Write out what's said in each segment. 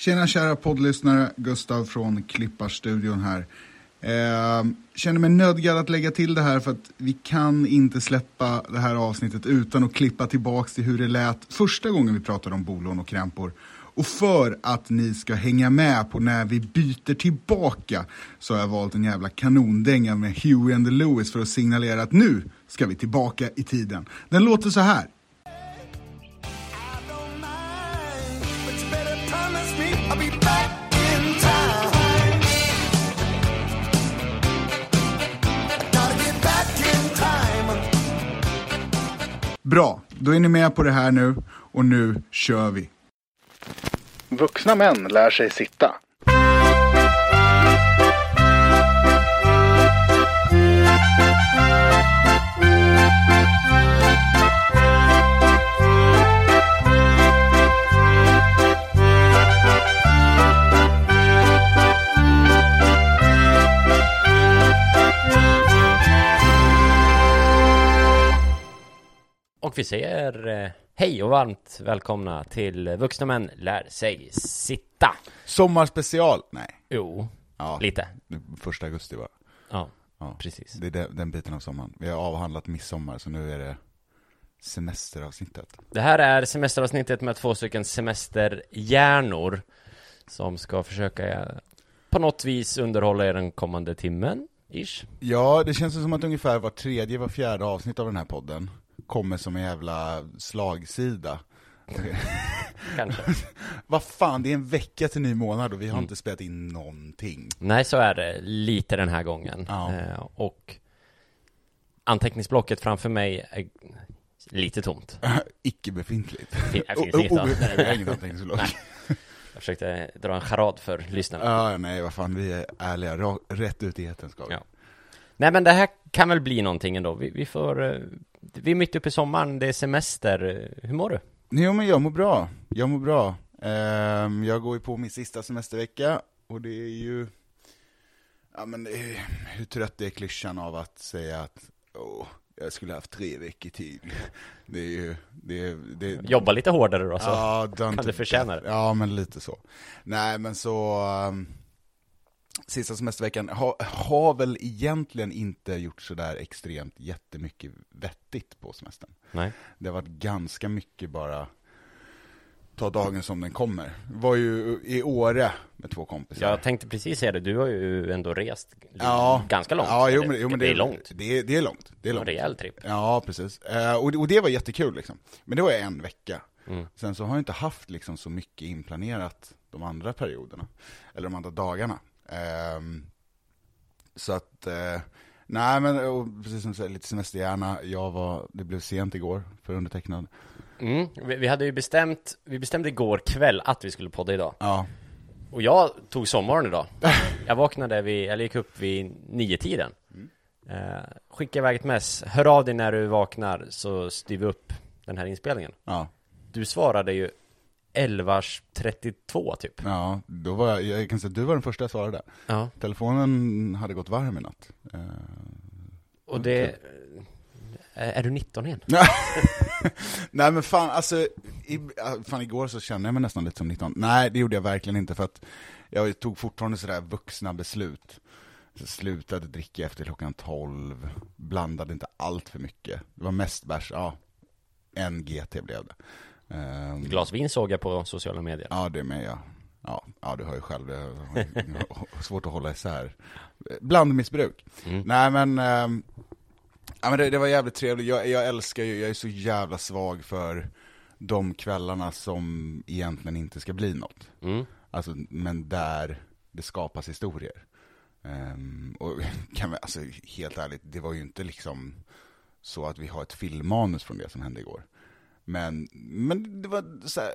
Tjena kära poddlyssnare, Gustav från Klipparstudion här. Eh, känner mig nödgad att lägga till det här för att vi kan inte släppa det här avsnittet utan att klippa tillbaks till hur det lät första gången vi pratade om bolån och krämpor. Och för att ni ska hänga med på när vi byter tillbaka så har jag valt en jävla kanondänga med Huey and the Lewis för att signalera att nu ska vi tillbaka i tiden. Den låter så här. Bra, då är ni med på det här nu och nu kör vi. Vuxna män lär sig sitta. Och vi säger eh, hej och varmt välkomna till Vuxna Män Lär Sig Sitta. Sommarspecial. Nej, Jo, ja, lite. första augusti bara. Ja, Ja. precis. Det är den, den biten av sommaren. Vi har avhandlat midsommar så nu är det semesteravsnittet. Det här är semesteravsnittet med två stycken semesterhjärnor som ska försöka eh, på något vis underhålla er den kommande timmen, ish. Ja, det känns som att ungefär var tredje, var fjärde avsnitt av den här podden kommer som en jävla slagsida. Kanske. Vad fan, det är en vecka till ny månad och vi har Mm. inte spelat in någonting. Nej, så är det lite den här gången. Ja. Eh, och anteckningsblocket framför mig är lite tomt. Icke befintligt. Det finns inget o- annat. o- det är inget anteckningsblock. Nej. Jag försökte dra en charad för lyssnarna. Ja, nej, vad fan, vi är ärliga, rätt ut i etern ska vi. Ja. Nej men det här kan väl bli någonting ändå. Vi, vi får, eh, vi är mitt uppe i sommaren, det är semester. Hur mår du? Jo, men jag mår bra. Jag mår bra. Ehm, jag går ju på min sista semestervecka och det är ju, ja men det är, hur trött är klyschan av att säga att, åh, jag skulle haft tre veckor till. Det är ju, det är, det Jobba lite hårdare då så. Ja, done kan du förtjäna det. Ja, men lite så. Nej, men så, um, sista semesterveckan har har väl egentligen inte gjort sådär extremt jättemycket vettigt på semestern. Nej. Det har varit ganska mycket bara ta dagen som den kommer. Var ju i Åre med två kompisar. Jag tänkte precis säga det, du har ju ändå rest ja. ganska långt. Ja, jo, men, jo, men det, är långt. Det är, det är långt. Det är En långt. rejäl tripp. Ja, precis. Eh, och, det- och det var jättekul liksom. Men det var en vecka. Mm. Sen så har jag inte haft liksom så mycket inplanerat de andra perioderna. Eller de andra dagarna. Ehm, så att, eh, nej men och precis som du säger, lite semesterhjärna. Jag var, det blev sent igår för undertecknad. Mm. Vi, hade ju bestämt, vi bestämde igår kväll att vi skulle podda idag. Ja, Och jag tog sommaren idag. Jag vaknade vid, eller gick upp vid nio tiden. Eh, skicka iväg ett mess. Hör av dig när du vaknar så styr vi upp den här inspelningen. ja, Du svarade ju 11.32 typ. ja. Då var jag, jag kan säga att du var den första jag svarade. Ja. Telefonen hade gått varm i natt. Eh, Och det... eh, Är du 19 igen? Nej men fan, alltså, i, fan igår så kände jag mig nästan lite som 19. Nej, det gjorde jag verkligen inte för att jag tog fortfarande sådär vuxna beslut. Så slutade dricka efter klockan 12, blandade inte allt för mycket. Det var mest bärs, ja, en GT blev det. Ehm, Glas vin såg jag på sociala medier. Ja, det med ja. Ja, ja du hör ju själv, det är svårt att hålla isär. Blandmissbruk. Mm. Nej men, ehm, ja, men det, det var jävligt trevligt. Jag, jag älskar ju, jag är så jävla svag för de kvällarna som egentligen inte ska bli något. Mm. Alltså, men där det skapas historier. Ehm, och kan vi, alltså helt ärligt, det var ju inte liksom så att vi har ett filmmanus från det som hände igår. Men, men det var så här,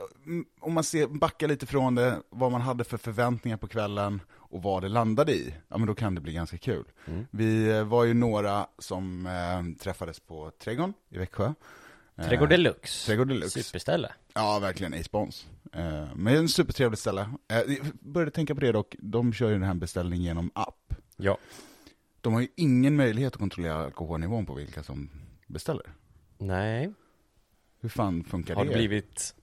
om man ser, backar lite från det, vad man hade för förväntningar på kvällen och vad det landade i, ja men då kan det bli ganska kul. Mm. Vi eh, var ju några som eh, träffades på Trädgården i Växjö. Eh, Trädgård Deluxe. Trädgård Deluxe. Superställe. Ja, verkligen A-spons. Eh, men en supertrevligt ställe. Jag började tänka på det dock, de kör ju den här beställningen genom app. Ja. De har ju ingen möjlighet att kontrollera alkoholnivån på vilka som beställer. Nej. Hur fan funkar Har det? det blivit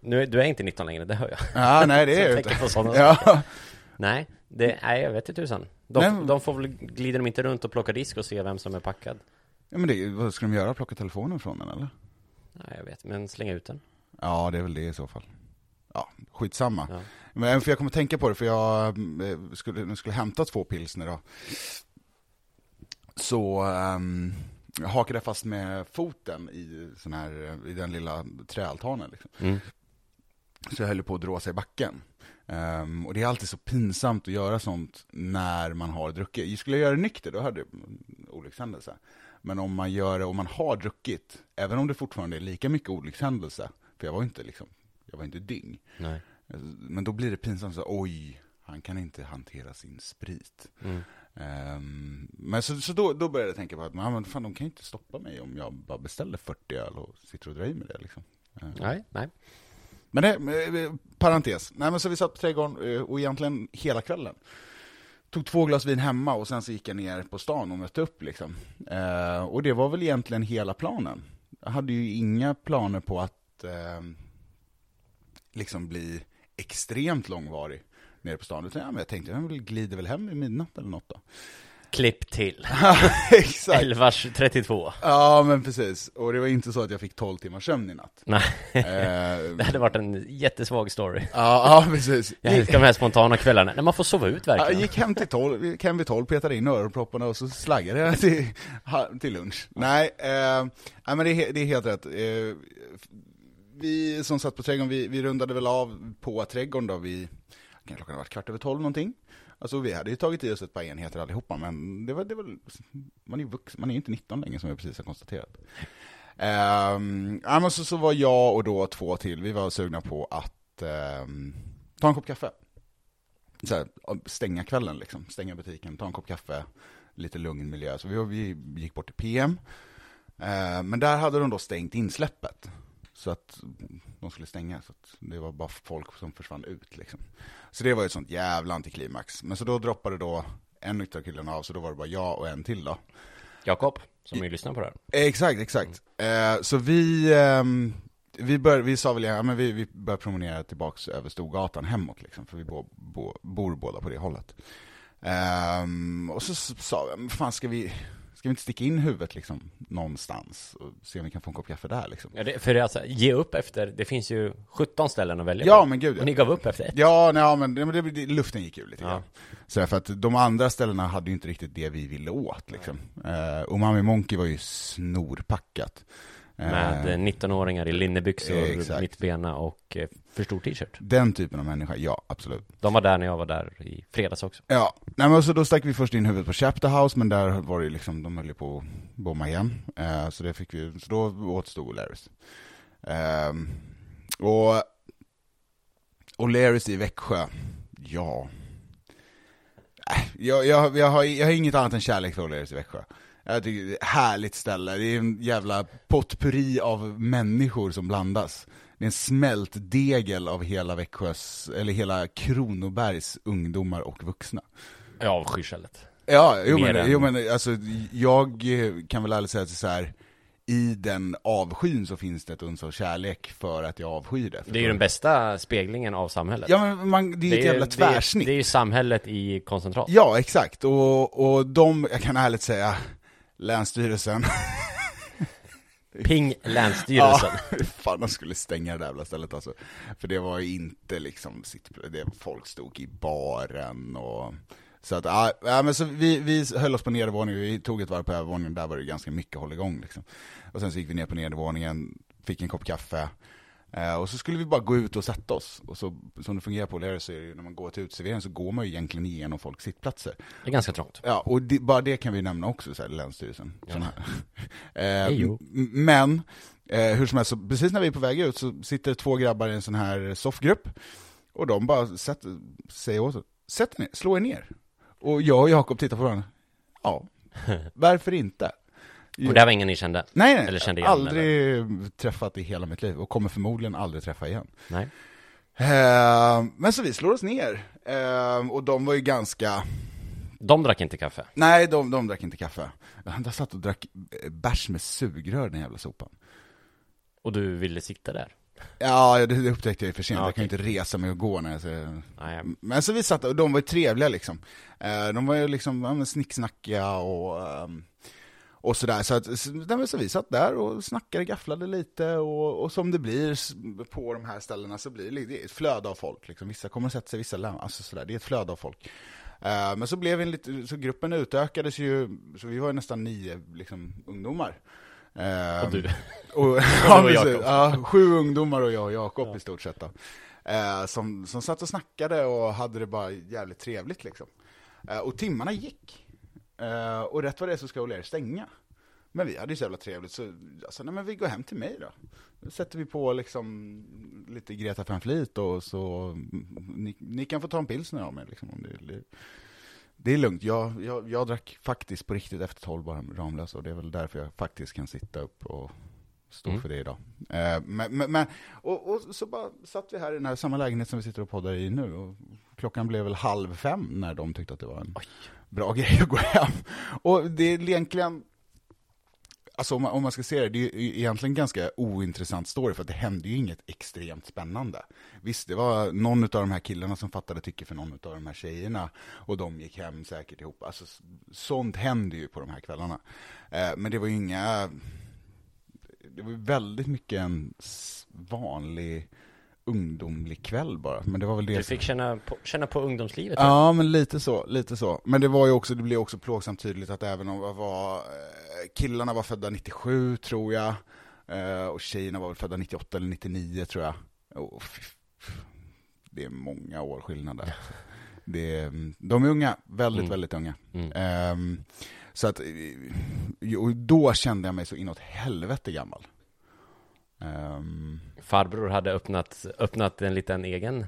Nu, du är inte 19 längre, det hör jag. Ja, nej det är jag inte. på sådana Ja. Nej, det, nej jag vet inte tusan. De, Nej, de får väl, glider de inte runt och plocka disk och se vem som är packad? ja, men det, vad ska de göra? Plocka telefonen från den eller? Nej, jag vet, men slänga ut den. Ja, det är väl det i så fall. Ja, skitsamma. Ja. Men för jag kommer tänka på det, för jag eh, skulle, skulle hämta två pilsner då. Så um, hakade fast med foten i, sån här, i den lilla träaltanen. Liksom. Mm. Så jag höll på att dra sig i backen. Ehm, och det är alltid så pinsamt att göra sånt när man har druckit. Skulle jag göra det nykter, då hade det olyckshändelse. Men om man gör det om man har druckit, även om det fortfarande är lika mycket olyckshändelse, för jag var inte liksom, jag var inte dyng. Nej. Men då blir det pinsamt så oj, han kan inte hantera sin sprit. Mm. Ehm, men så, så då, då började jag tänka på att men fan, de kan ju inte stoppa mig om jag bara beställer 40 öl och sitter och drar i med det. Liksom. Ehm, Nej, nej. Men det, eh, parentes. Nej men så vi satt på trädgården eh, och egentligen hela kvällen. Tog två glas vin hemma och sen så gick jag ner på stan och mötte upp liksom. Eh, och det var väl egentligen hela planen. Jag hade ju inga planer på att eh, liksom bli extremt långvarig nere på stan. Utan ja, men jag tänkte, jag glider väl hem i midnatt eller något då. Klipp till. Exakt. 11.32. Ja men precis. Och det var inte så att jag fick 12 timmars sömn i natt. Nej, Eh, det hade varit en jättesvag story. ja, ja, precis. Jag älskar de här spontana kvällarna, när man får sova ut verkligen. Jag gick hem till 12, gick hem vid 12, petade in öronpropparna och så slaggade jag till, till lunch. Nej, eh, nej men det det är helt rätt. Eh, vi som satt på trädgården, vi, vi rundade väl av på trädgården då kan klockan var varit kvart över 12 någonting. Alltså vi hade ju tagit i oss ett par enheter allihopa, men det var, det var man är ju vuxen, man är ju inte 19 längre som jag precis har konstaterat. Um, men så, så var jag och då två till, vi var sugna på att um, ta en kopp kaffe så här, stänga kvällen liksom, stänga butiken, ta en kopp kaffe, lite lugn miljö. Så vi, vi gick bort till PM. uh, ehm, men där hade de då stängt insläppet. Så att de skulle stänga, så att det var bara folk som försvann ut liksom. Så det var ju ett sånt jävla antiklimax. Men så då droppade då en utav killarna av, så då var det bara jag och en till då. Jakob, som ju lyssnar på det här. Exakt, exakt. Eh, så vi, ehm, vi, bör, vi sa väl, ja men vi, vi börjar promenera tillbaks över Storgatan hemåt liksom, för vi bo, bo, bor båda på det hållet. Ehm, och så sa vi, fan ska vi, ska vi inte sticka in huvudet liksom någonstans och se om vi kan få en kopp kaffe där liksom? Ja, det, för det alltså, ge upp efter, det finns ju 17 ställen att välja Ja på. men gud Och ni ja. gav upp efter ett. Ja, nej, ja men, det, det, luften gick ur lite Ja. grann. Så för att de andra ställena hade ju inte riktigt det vi ville åt liksom. Uh, Umami Monkey var ju snorpackat. Med eh, 19-åringar i linnebyxor, Exakt. mittbena och eh, för stor t-shirt. Den typen av människa, ja absolut. De var där när jag var där i fredags också. Ja, nej men så då stack vi först in huvudet på Chapter House, men där var det liksom, de höll ju på att bomma igen. Eh, så det fick vi, så då återstod Larrys. Ehm, och, Larrys i Växjö, ja. Äh, Jag, jag, jag, har, jag har inget annat än kärlek för Larrys i Växjö. Jag tycker det är ett härligt ställe, det är en jävla potpurri av människor som blandas. Det är en smältdegel av hela Växjös, eller hela Kronobergs ungdomar och vuxna. Jag avskyr stället. Ja, jo Mer men, än- jo men alltså, jag eh, kan väl ärligt säga att det så här, i den avskyn så finns det ett uns av kärlek för att jag avskyr det. Det är ju den bästa speglingen av samhället. Ja men man, det är ett ju- jävla det är- tvärsnitt. Det är ju samhället i koncentrat. Ja, exakt. Och, och de, jag kan ärligt säga, Länsstyrelsen, Ping Länsstyrelsen. Ja, fan de skulle stänga det där jävla stället alltså. För det var ju inte liksom, sitt, det, folk stod i baren och så att, ja, men så vi, vi höll oss på nedervåningen, vi tog ett varv på övervåningen, där var det ganska mycket håll igång liksom. Och sen så gick vi ner på nedervåningen, fick en kopp kaffe, och så skulle vi bara gå ut och sätta oss. Och så, som det fungerar på Larry så är det ju, när man går till uteserveringen så går man ju egentligen igenom folks sittplatser. Det är ganska trångt. Ja, och det, bara det kan vi nämna också, så här, Länsstyrelsen. Här. eh, men, eh, hur som helst, så precis när vi är på väg ut så sitter två grabbar i en sån här soffgrupp. Och de bara sätter, säger åt oss, sätt er ner, slå er ner. Och jag och Jakob tittar på varandra, ja, varför inte? Och det var ingen ni kände? Nej, nej, Eller kände igen, aldrig träffat i hela mitt liv och kommer förmodligen aldrig träffa igen. Nej. Eh, men så vi slår oss ner, eh, och de var ju ganska, De drack inte kaffe. Nej, de, de drack inte kaffe. Han satt och drack eh, bärs med sugrör, den jävla sopan. Och du ville sitta där. Ja, det, det upptäckte jag ju för sent. Ja, Jag kan ju inte resa mig och gå när jag ser... Nej, Men så vi satt och de var ju trevliga liksom. Eh, De var ju liksom ja, snicksnackiga och, ehm, och sådär. Så, att, så, så vi satt där och snackade, gafflade lite och, och som det blir på de här ställena så blir det, det ett flöde av folk. Liksom. Vissa kommer att sätta sig, vissa lämnar. Alltså sådär, det är ett flöde av folk. Eh, Men så blev vi en lite, så gruppen utökades ju, så vi var ju nästan nio liksom, ungdomar. Eh, Och du. Och, ja, precis. Ja, sju ungdomar och jag och Jakob i stort sett. Eh, som, som satt och snackade och hade det bara jävligt trevligt. Liksom. Och timmarna gick. Eh, och rätt vad det är så ska O'Leary stänga. Men vi hade ju så jävla trevligt så jag sa, nej men vi går hem till mig då. Då sätter vi på liksom lite Greta van Fleet och så, mm, ni, ni kan få ta en pilsner av mig liksom. Om det, det, det är lugnt, jag, jag, jag drack faktiskt på riktigt efter 12 bara Ramlösa och det är väl därför jag faktiskt kan sitta upp och stå Mm. för det idag. Eh, men, men, och, och så bara satt vi här i den här samma lägenhet som vi sitter och poddar i nu. Och klockan blev väl halv fem när de tyckte att det var en bra grej att gå hem. Och det är egentligen, alltså om man, om man ska se det, det är ju egentligen ganska ointressant story för att det hände ju inget extremt spännande. Visst, det var någon av de här killarna som fattade tycke för någon av de här tjejerna och de gick hem säkert ihop. Alltså, sånt händer ju på de här kvällarna. Eh, men det var ju inga, det var ju väldigt mycket en vanlig ungdomlig kväll bara. Men det var väl det Du fick känna på, känna på ungdomslivet. Ja, men lite så, lite så. Men det var ju också, det blev också plågsamt tydligt att även om var, eh, killarna var födda 97 tror jag, eh, och tjejerna var väl födda 98 eller 99 tror jag. F- det är många år skillnad där. Det är, de är unga, väldigt, Mm. väldigt unga. Mm. Ehm, så att, eh, och då kände jag mig så inåt helvete gammal. Ehm, Farbror hade öppnat, öppnat en liten egen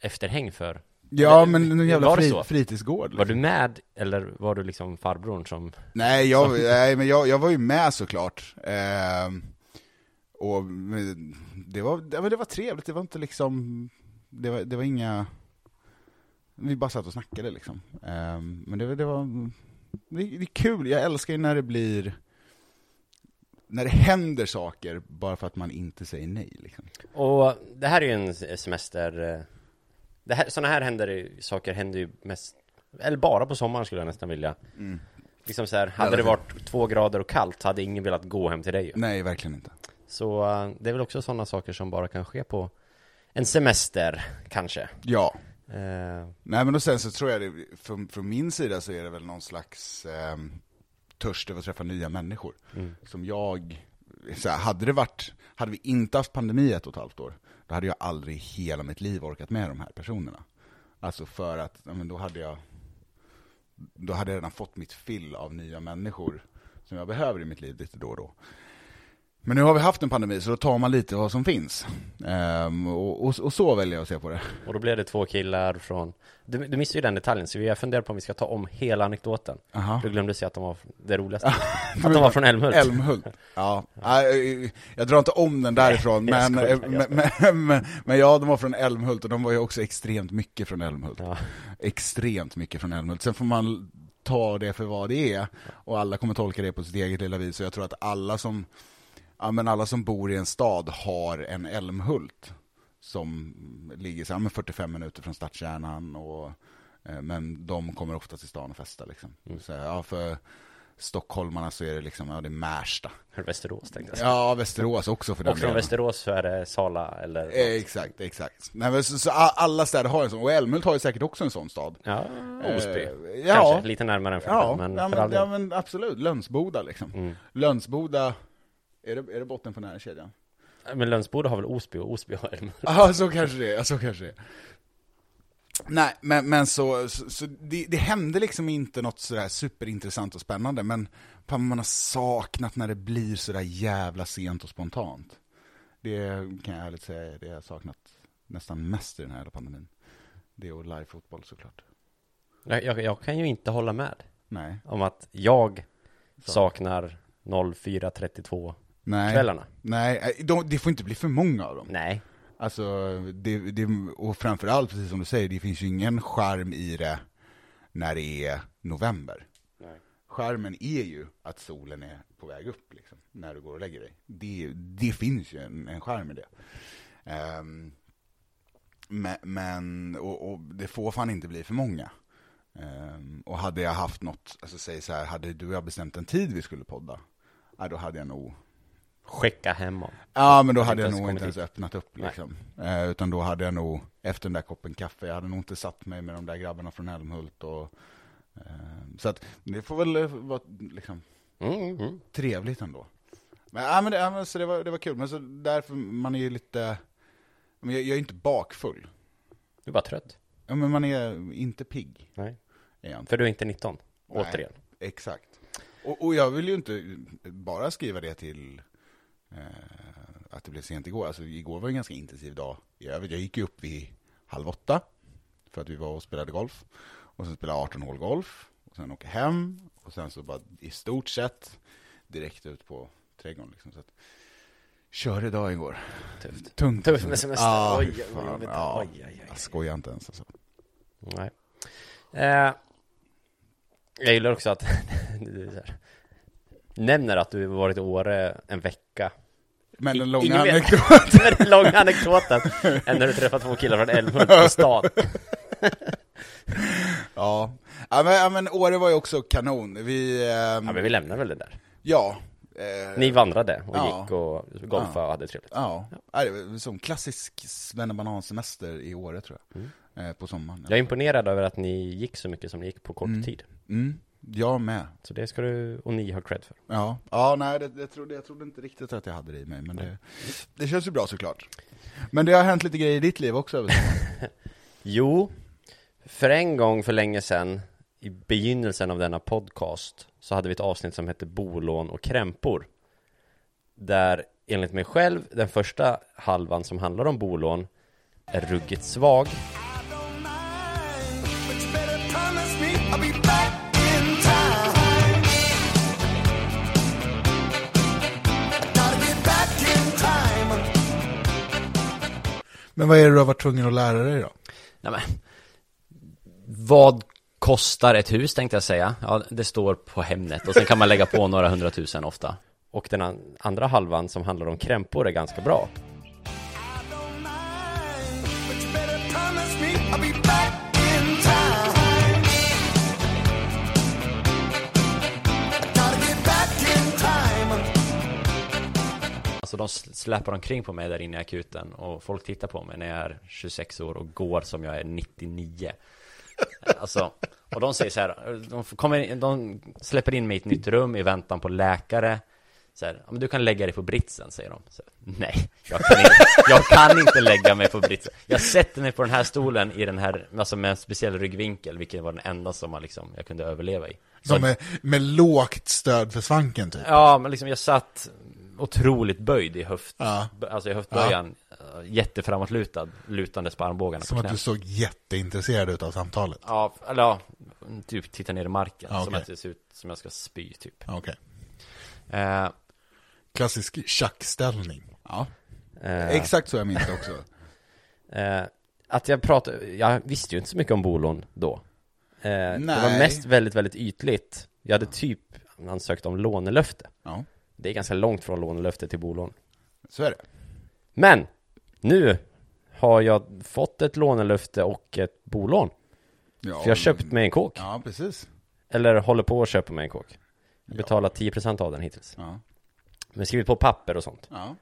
efterhäng för. ja, men en jävla fri, fritidsgård. Var du med eller var du liksom farbrorn som... Nej, jag, nej men jag, jag var ju med såklart. Ehm, och det var, det, var, det var trevligt, det var inte liksom, det var, det var inga, vi bara satt och snackade liksom. Ehm, men det, det var, det, det är kul, jag älskar ju när det blir, när det händer saker bara för att man inte säger nej liksom. Och det här är ju en semester... eh, Det här, såna här händer, saker händer ju mest... Eller bara på sommaren skulle jag nästan vilja. Liksom så här, hade det varit två grader och kallt hade ingen velat gå hem till dig ju. Nej, verkligen inte. Så eh, det är väl också sådana saker som bara kan ske på en semester, kanske. Ja. Eh, Nej men och sen så tror jag det, från, från min sida så är det väl någon slags eh, törst över att träffa nya människor. mm. Som jag, så här, hade det varit, hade vi inte haft pandemi ett och ett halvt år, då hade jag aldrig i hela mitt liv orkat med de här personerna. Alltså för att, ja, men då hade jag, då hade jag redan fått mitt fill av nya människor som jag behöver i mitt liv lite då och då. Men nu har vi haft en pandemi så då tar man lite vad som finns. Ehm, och, och, och så väljer jag att se på det. Och då blev det två killar från Du, du missade ju den detaljen, så vi har funderat på om vi ska ta om hela anekdoten Aha. Du glömde säga att de var det roligaste Att de var från Älmhult Älmhult. Ja, Nej, jag drar inte om den därifrån, Nej, men, skojar, men, men, men, men ja, de var från Älmhult och de var ju också extremt mycket från Älmhult. Ja. Extremt mycket från Älmhult. Sen får man ta det för vad det är, och alla kommer tolka det på sitt eget lilla vis, och jag tror att alla som, ja, men alla som bor i en stad har en Älmhult som ligger så med 45 minuter från stadskärnan, och, eh, men de kommer ofta till stan och festar. Liksom. Mm. Så, ja, för stockholmarna så är det liksom, ja det är Märsta. Västerås tänkte jag. Ja, Västerås också för den Och från delen. Västerås så är det Sala eller Eh, Exakt, exakt. Nej, så, så alla städer har en sån, och Älmhult har ju säkert också en sån stad. Ja, Osby Eh, ja. Kanske, lite närmare än för Ja, men, ja, men, ja men absolut, Lönsboda liksom. Mm. Lönsboda, är det, är det botten på här kedjan? Men Lönsboda har väl Osby och Osby har Älmhult Ja, så kanske det är, så kanske det är. Nej, men, men så, så, så det, det hände liksom inte något sådär superintressant och spännande, men man har saknat när det blir sådär jävla sent och spontant. Det kan jag ärligt säga, det jag har saknat nästan mest i den här pandemin. Det och live-fotboll såklart. jag, jag, jag kan ju inte hålla med Nej. om att jag saknar 0432 Nej, kvällarna nej eh, de, det får inte bli för många av dem. Nej, Alltså, det, det, och framförallt, precis som du säger, det finns ju ingen charm i det när det är november. Nej. skärmen är ju att solen är på väg upp liksom, när du går och lägger dig. Det, det finns ju en, en skärm i det. Ehm, men, men och, och det får fan inte bli för många. Ehm, och hade jag haft något, alltså säg så här, hade du och jag bestämt en tid vi skulle podda, ja, då hade jag nog Skicka hem om. Ja, men då hade jag ens nog inte ens hit. öppnat upp liksom. Eh, utan då hade jag nog, efter den där koppen kaffe, jag hade nog inte satt mig med de där grabbarna från Älmhult och eh, Så att det får väl eh, vara liksom Mm, mm. trevligt ändå. Men, ja, men, det, ja, men så det, var, det var kul, men så därför, man är ju lite, men jag, jag är inte bakfull. Du är bara trött. Ja, men man är inte pigg. Nej. Jag inte. För du är inte 19. Nej. Återigen. Exakt. Och, och jag vill ju inte bara skriva det till att det blev sent igår. Alltså igår var en ganska intensiv dag i övrigt. Jag gick upp vid halv åtta för att vi var och spelade golf. Och sen spelade 18 hål golf. Och sen åka hem. Och sen så bara i stort sett direkt ut på trädgården. Liksom. Så att, kör idag igår. Tufft. Tungt. Tufft med semester. Ja, Oj, vad fan. jobbigt. Ja, Oj, oj, oj. Jag skojar inte ens. Alltså. Nej. Eh, jag gillar också att du nämner att du varit i Åre en vecka. Men den långa anekdoten. Med den långa anekdoten. Än när du träffar två killar från Älmhult på stan. Ja. Ja, men, ja, men Åre var ju också kanon. Vi, ehm, Ja, men vi lämnar väl det där. ja. eh, Ni vandrade och Ja. gick och golfade och hade trevligt. Ja, ja. det som klassisk svennebanansemester i Åre tror jag. Eh, på sommaren. Jag är imponerad över att ni gick så mycket som ni gick på kort Mm. tid. Mm, jag med. Så det ska du och ni ha cred för. Ja, ja nej, det, det trodde, jag trodde inte riktigt att jag hade det i mig, men det, det känns ju bra såklart. Men det har hänt lite grejer i ditt liv också. Jo, för en gång för länge sedan i begynnelsen av denna podcast så hade vi ett avsnitt som hette Bolån och krämpor. Där enligt mig själv, den första halvan som handlar om bolån är ruggigt svag. Men vad är det du har varit tvungen att lära dig då? Nej, men, vad kostar ett hus tänkte jag säga? Ja, det står på Hemnet och sen kan man lägga på några hundratusen ofta. Och den an- andra halvan som handlar om krämpor är ganska bra. Alltså de sl- släpar omkring på mig där inne i akuten och folk tittar på mig när jag är 26 år och går som jag är 99 Alltså, och de säger så här, de, kommer, de släpper in mig i ett nytt rum i väntan på läkare. Så här, "Ja, men du kan lägga dig på britsen, säger de. Så, Nej, jag kan, inte, jag kan inte lägga mig på britsen. Jag sätter mig på den här stolen i den här, alltså med en speciell ryggvinkel, vilket var den enda som man liksom, jag kunde överleva i. Som med, med lågt stöd för svanken typ. Ja, men liksom jag satt otroligt böjd i höft, Ja. alltså i höftböjan, ja. jätteframåtlutad, lutandes på armbågarna Som på att du såg jätteintresserad ut av samtalet. Ja, eller ja, typ titta ner i marken, Ja, som okej. att det ser ut som jag ska spy typ. Okej. Eh, Klassisk schackställning. Ja, eh, exakt så jag minns det också. Eh, att jag pratade, jag visste ju inte så mycket om bolån då. Eh, det var Nej. mest väldigt, väldigt ytligt. Jag hade typ ansökt om lånelöfte. Ja, Det är ganska långt från lånelöfte till bolån. så är det. Men nu har jag fått ett lånelöfte och ett bolån. Ja, För jag har köpt mig en kåk. Ja, precis. Eller håller på att köpa mig en kåk. Jag betalar 10% av den hittills. Ja, Men skrivit på papper och sånt. ja.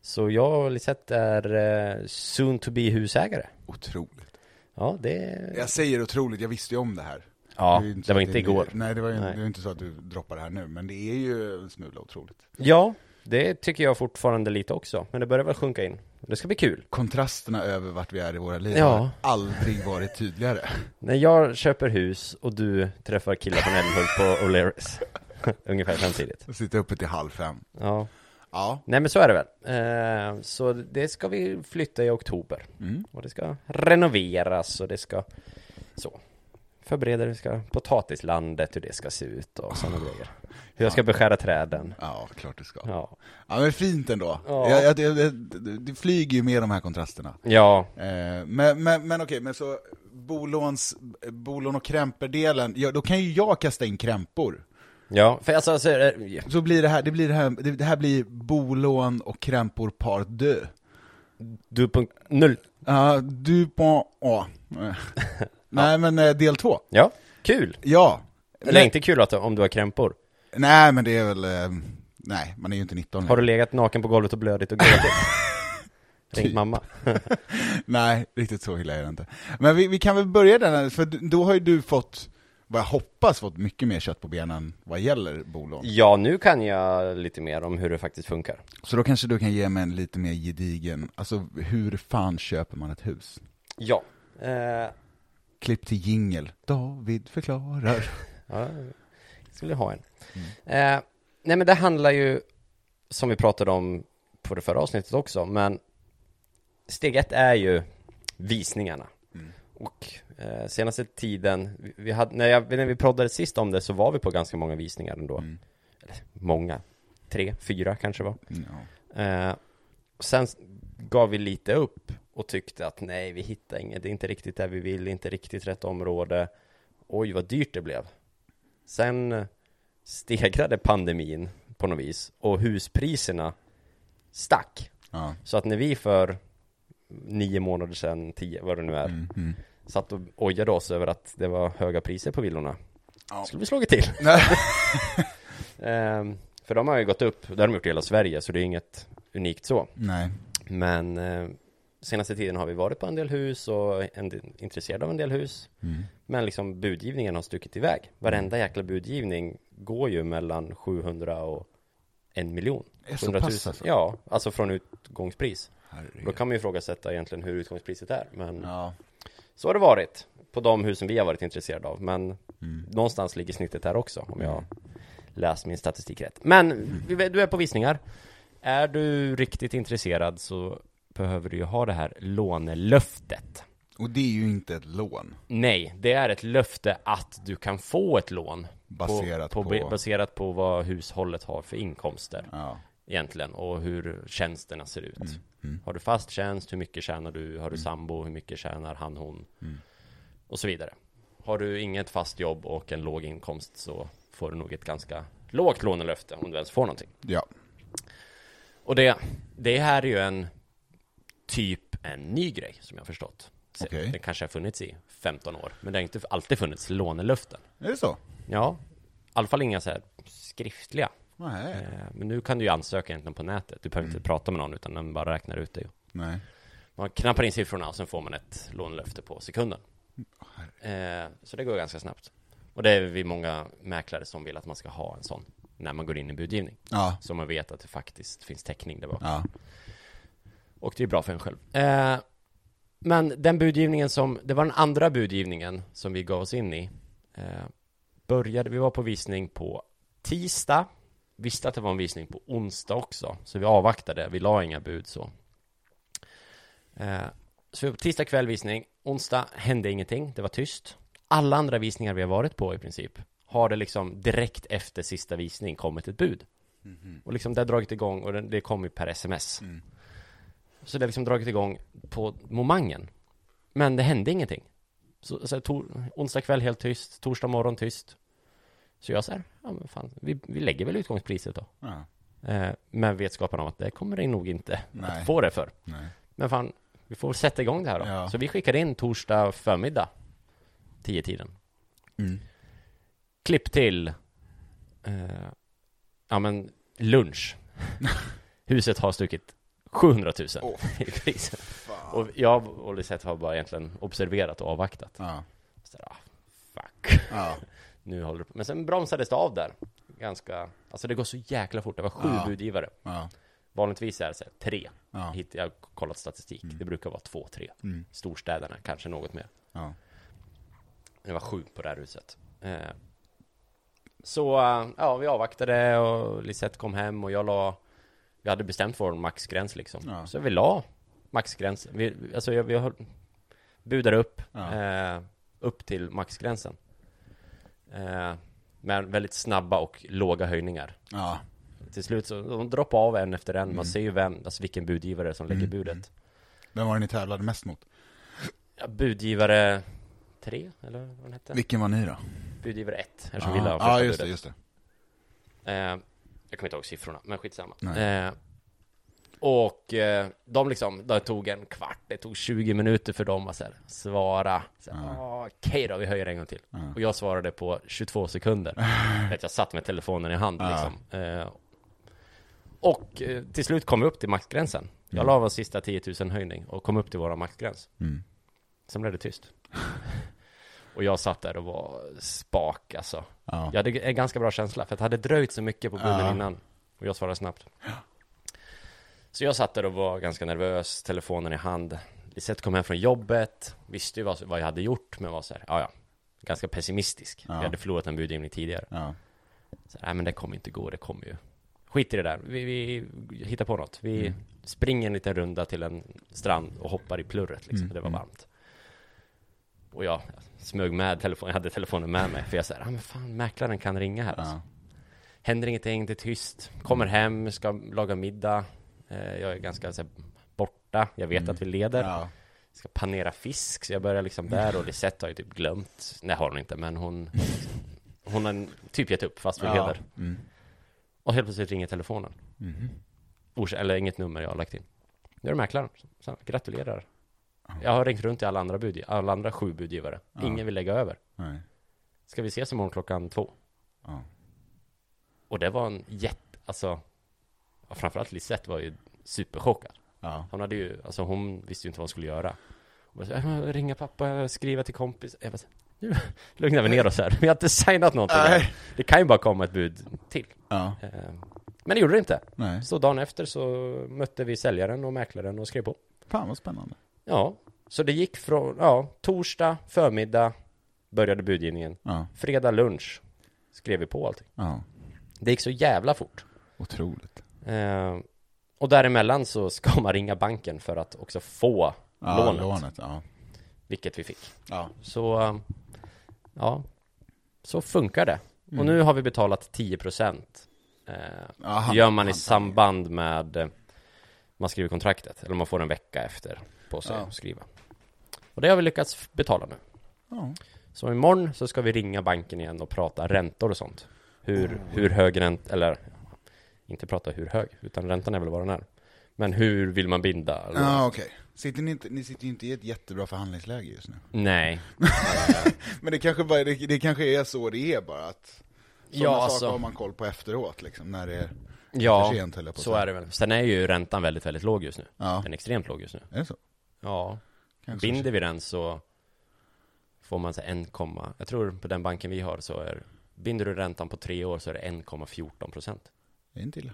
Så jag och Lisette är eh, soon to be husägare. Otroligt. Ja, det... Jag säger otroligt, jag visste ju om det här. Ja, det så var inte igår. Nej, det var ju Nej. det var inte så att du droppar det här nu, men det är ju en smula otroligt. Ja, det tycker jag fortfarande lite också. Men det börjar väl sjunka in. Det ska bli kul. Kontrasterna över vart vi är i våra liv Ja. har aldrig varit tydligare. När jag köper hus och du träffar killar från Älmhult på O'Learys. Ungefär samtidigt. Jag sitter uppe till halv fem. Ja. Ja. Nej men så är det väl. Eh, så det ska vi flytta i oktober. Mm. Och det ska renoveras och det ska så. Förbereda det ska potatislandet, hur det ska se ut och sådana grejer. Hur jag ska beskära träden. Ja, klart det ska. Ja. Ja, men fint ändå. Ja. Ja. Jag, jag, jag, det flyger ju med de här kontrasterna. Ja, Eh, men men, men okej, men så bolåns, bolån och krämperdelen, ja, då kan ju jag kasta in krämpor. Ja, för alltså, alltså eh, Så blir det här, det blir det här, det, det här blir bolån och krämpor part deux. du punkt null. Ja, du på A. Nej men eh, del två. Ja, kul! Ja. Eller inte kul att, om du har krämpor. Nej men det är väl, eh, nej man är ju inte 19 Har du legat naken på golvet och blödigt och gråtit? Ringt mamma. Nej, riktigt så illa är det inte. Men vi, vi kan väl börja där, för då har ju du fått, vad jag hoppas, fått mycket mer kött på benen vad gäller bolån. Ja, nu kan jag lite mer om hur det faktiskt funkar. Så då kanske du kan ge mig en lite mer gedigen, alltså hur fan köper man ett hus? Ja. Eh, Klipp till jingel. David förklarar. ja, jag skulle ha en. Eh, nej men det handlar ju, som vi pratade om på det förra avsnittet också, men steg ett är ju visningarna. Och eh, senaste tiden, vi, vi hade, när, jag, när vi proddade sist om det så var vi på ganska många visningar ändå. Eller många, tre, fyra kanske var. Ja. Eh, sen gav vi lite upp och tyckte att nej, vi hittar inget, det är inte riktigt det vi vill, inte riktigt rätt område. Oj, vad dyrt det blev. Sen eh, stegrade pandemin på något vis och huspriserna stack. Ja. Så att när vi för nio månader sedan, tio, vad det nu är, Mm, mm. satt och ojade oss över att det var höga priser på villorna. Ja. Skulle vi slagit till. Nej. Ehm, för de har ju gått upp, det har de gjort i hela Sverige, så det är inget unikt så. Nej. Men eh, senaste tiden har vi varit på en del hus och en del, intresserade av en del hus. Mm. Men liksom budgivningen har stuckit iväg. Varenda jäkla budgivning går ju mellan 700 och en miljon. Är så 700 000. pass alltså? Ja, alltså från utgångspris. Herregud. Då kan man ju ifrågasätta egentligen hur utgångspriset är. Men Ja. så har det varit på de husen vi har varit intresserade av. Men Mm. någonstans ligger snittet här också om jag läst min statistik rätt. Men vi- du är på visningar. Är du riktigt intresserad så behöver du ju ha det här lånelöftet. Och det är ju inte ett lån. Nej, det är ett löfte att du kan få ett lån Baserat på, på- baserat på vad hushållet har för inkomster Ja. egentligen och hur tjänsterna ser ut. mm. Har du fast tjänst, hur mycket tjänar du? Har du sambo, hur mycket tjänar han, hon? Mm. Och så vidare. Har du inget fast jobb och en låg inkomst så får du nog ett ganska lågt lånelöfte om du ens får någonting. Ja. Och det, det här är ju en typ en ny grej som jag har förstått. Så Okej. Den kanske har funnits i 15 år, men det har inte alltid funnits lånelöften. Är det så? Ja, i alla fall inga så här skriftliga. Nej. Eh, Men nu kan du ju ansöka egentligen på nätet. Du behöver Mm. inte prata med någon utan den bara räknar ut det. Nej. Man knappar in siffrorna och sen får man ett lånelöfte på sekunden. Eh, så det går ganska snabbt. Och det är vi många mäklare som vill att man ska ha en sån när man går in i budgivning. Ja. Så man vet att det faktiskt finns täckning där bak. Ja. Och det är bra för en själv. Eh, men den budgivningen som, det var den andra budgivningen som vi gav oss in i. Eh, började, vi var på visning på tisdag. Visste att det var en visning på onsdag också. Så vi avvaktade, vi la inga bud så. Eh, så på tisdag kväll visning, onsdag hände ingenting, det var tyst. Alla andra visningar vi har varit på i princip har det liksom direkt efter sista visning kommit ett bud. Och liksom det har dragit igång och det, kom ju per sms. Så det har liksom dragit igång på momangen. Men det hände ingenting. Så, så tor, onsdag kväll helt tyst, torsdag morgon tyst. Så jag säger, ja men fan, vi, vi lägger väl utgångspriset då. ja. Eh, med vetskapen om att det kommer det nog inte Nej. att få det för. Nej. Men fan, vi får sätta igång det här då. Ja. Så vi skickade in torsdag förmiddag, tio tiden. Mm. Klipp till, eh, ja men lunch. Huset har stuckit 700 000 Åh. i pris. Och jag och Lisette har bara egentligen observerat och avvaktat. Ja. Så ah, fuck. Ja. Nu håller det på. Men sen bromsades det av där. Ganska, alltså det går så jäkla fort. Det var sju Ja. budgivare. Ja. Vanligtvis är det så här, tre. Ja. Hit, jag har kollat statistik. Det brukar vara två, tre. Mm. Storstäderna kanske något mer. Ja. Det var sju på det här huset. Eh, så ja, vi avvaktade och Lisette kom hem och jag la Vi hade bestämt vår maxgräns liksom. Ja. Så vi la maxgräns. Vi, alltså jag, vi höll, budade upp Ja. eh, upp till maxgränsen. Eh, med väldigt snabba och låga höjningar. Ja. Till slut så de droppar av en efter en. Mm. Man ser ju vem, alltså vilken budgivare som lägger budet. Vem var det ni tävlade mest mot? Ja, budgivare tre, eller vad den hette. Vilken var ni då? Budgivare ett, eftersom vi la Ja, första ja just det, budet. just det. Eh, jag kommer inte ihåg siffrorna, men skitsamma. Eh, och eh, de liksom, det tog en kvart, det tog 20 minuter för dem att så här, svara. Så här, "Ah, Okej då, vi höjer en gång till. Och jag svarade på 22 sekunder. Vet, jag satt med telefonen i hand Ja. liksom. Eh, och eh, till slut kom vi upp till maxgränsen. Jag la vår sista 10 000 höjning och kom upp till våra maxgräns. Mm. Sen blev det tyst. och jag satt där och var spak alltså. Ja. Jag hade en ganska bra känsla, för att det hade dröjt så mycket på bunnen Ja. innan. Och jag svarade snabbt. Så jag satt där och var ganska nervös, telefonen i hand. Lisette kom hem från jobbet, visste ju vad, vad jag hade gjort, men var så här, ja ja. Ganska pessimistisk. Ja. Jag hade förlorat en budgivning tidigare. Ja. Så, nej men det kommer inte gå, det kommer ju. Skit i det där, vi, vi hittar på något. Vi springer en liten runda till en strand och hoppar i plurret liksom, Mm, det var mm. varmt. Och jag smög med telefonen, jag hade telefonen med mig, för jag sa, ja men fan, mäklaren kan ringa här alltså. Ja. Händer ingenting, det är tyst. Kommer hem, ska laga middag. Eh, jag är ganska så här, borta, jag vet att vi leder. Ja. Ska panera fisk, så jag börjar liksom där och Lisette har ju typ glömt. Nej, har hon inte, men hon Hon har typ gett upp fast vi Ja. leder. Mm. Och helt plötsligt ringer telefonen. Ors- eller inget nummer jag har lagt in. Det är mäklaren. Så, gratulerar. Jag har ringt runt till alla andra, bud, alla andra sju budgivare. Ja. Ingen vill lägga över. Nej. Ska vi ses imorgon klockan två? Ja. Och det var en jätte, alltså Framförallt Lisette var ju superchockad. Ja. Hon hade ju, alltså hon visste ju inte vad hon skulle göra. Hon bara, så, "Äh, ringa pappa, skriva till kompis. Jag bara, nu lugnar vi ner oss här. Vi har inte signat någonting. Nej. Det kan ju bara komma ett bud till. Ja. Eh, Men det gjorde det inte. Nej. Så dagen efter så mötte vi säljaren och mäklaren och skrev på. Fan vad spännande. Ja, så det gick från, ja, torsdag förmiddag började budgivningen. Ja. Fredag lunch skrev vi på allting. Ja. Det gick så jävla fort. Otroligt. Eh, och däremellan så ska man ringa banken för att också få Ja, lånet, lånet. Ja. vilket vi fick. Ja. Så, eh, ja, så funkar det. Och nu har vi betalat 10% eh, Ja, han- Det gör man i samband med eh, man skriver kontraktet, eller man får en vecka efter på sig Ja. att skriva. Och det har vi lyckats betala nu. Ja. Så imorgon så ska vi ringa banken igen och prata räntor och sånt. Hur, hur hög ränta, eller inte prata hur hög, utan räntan är väl vad den är. Men hur vill man binda? Eller? Ja, okej. Sitter ni, inte, ni sitter ju inte i ett jättebra förhandlingsläge just nu. Nej. Men det kanske, bara, det, det kanske är så det är bara att Sådana Ja, saker alltså. har man koll på efteråt liksom, när det är Ja, sent så är det väl. Sen är ju räntan väldigt, väldigt låg just nu. Ja, Den är extremt låg just nu. är det så? Ja, Kanske. binder vi den så får man så här 1, jag tror på den banken vi har så är Binder du räntan på tre år så är det 1,14 procent. Det är inte illa.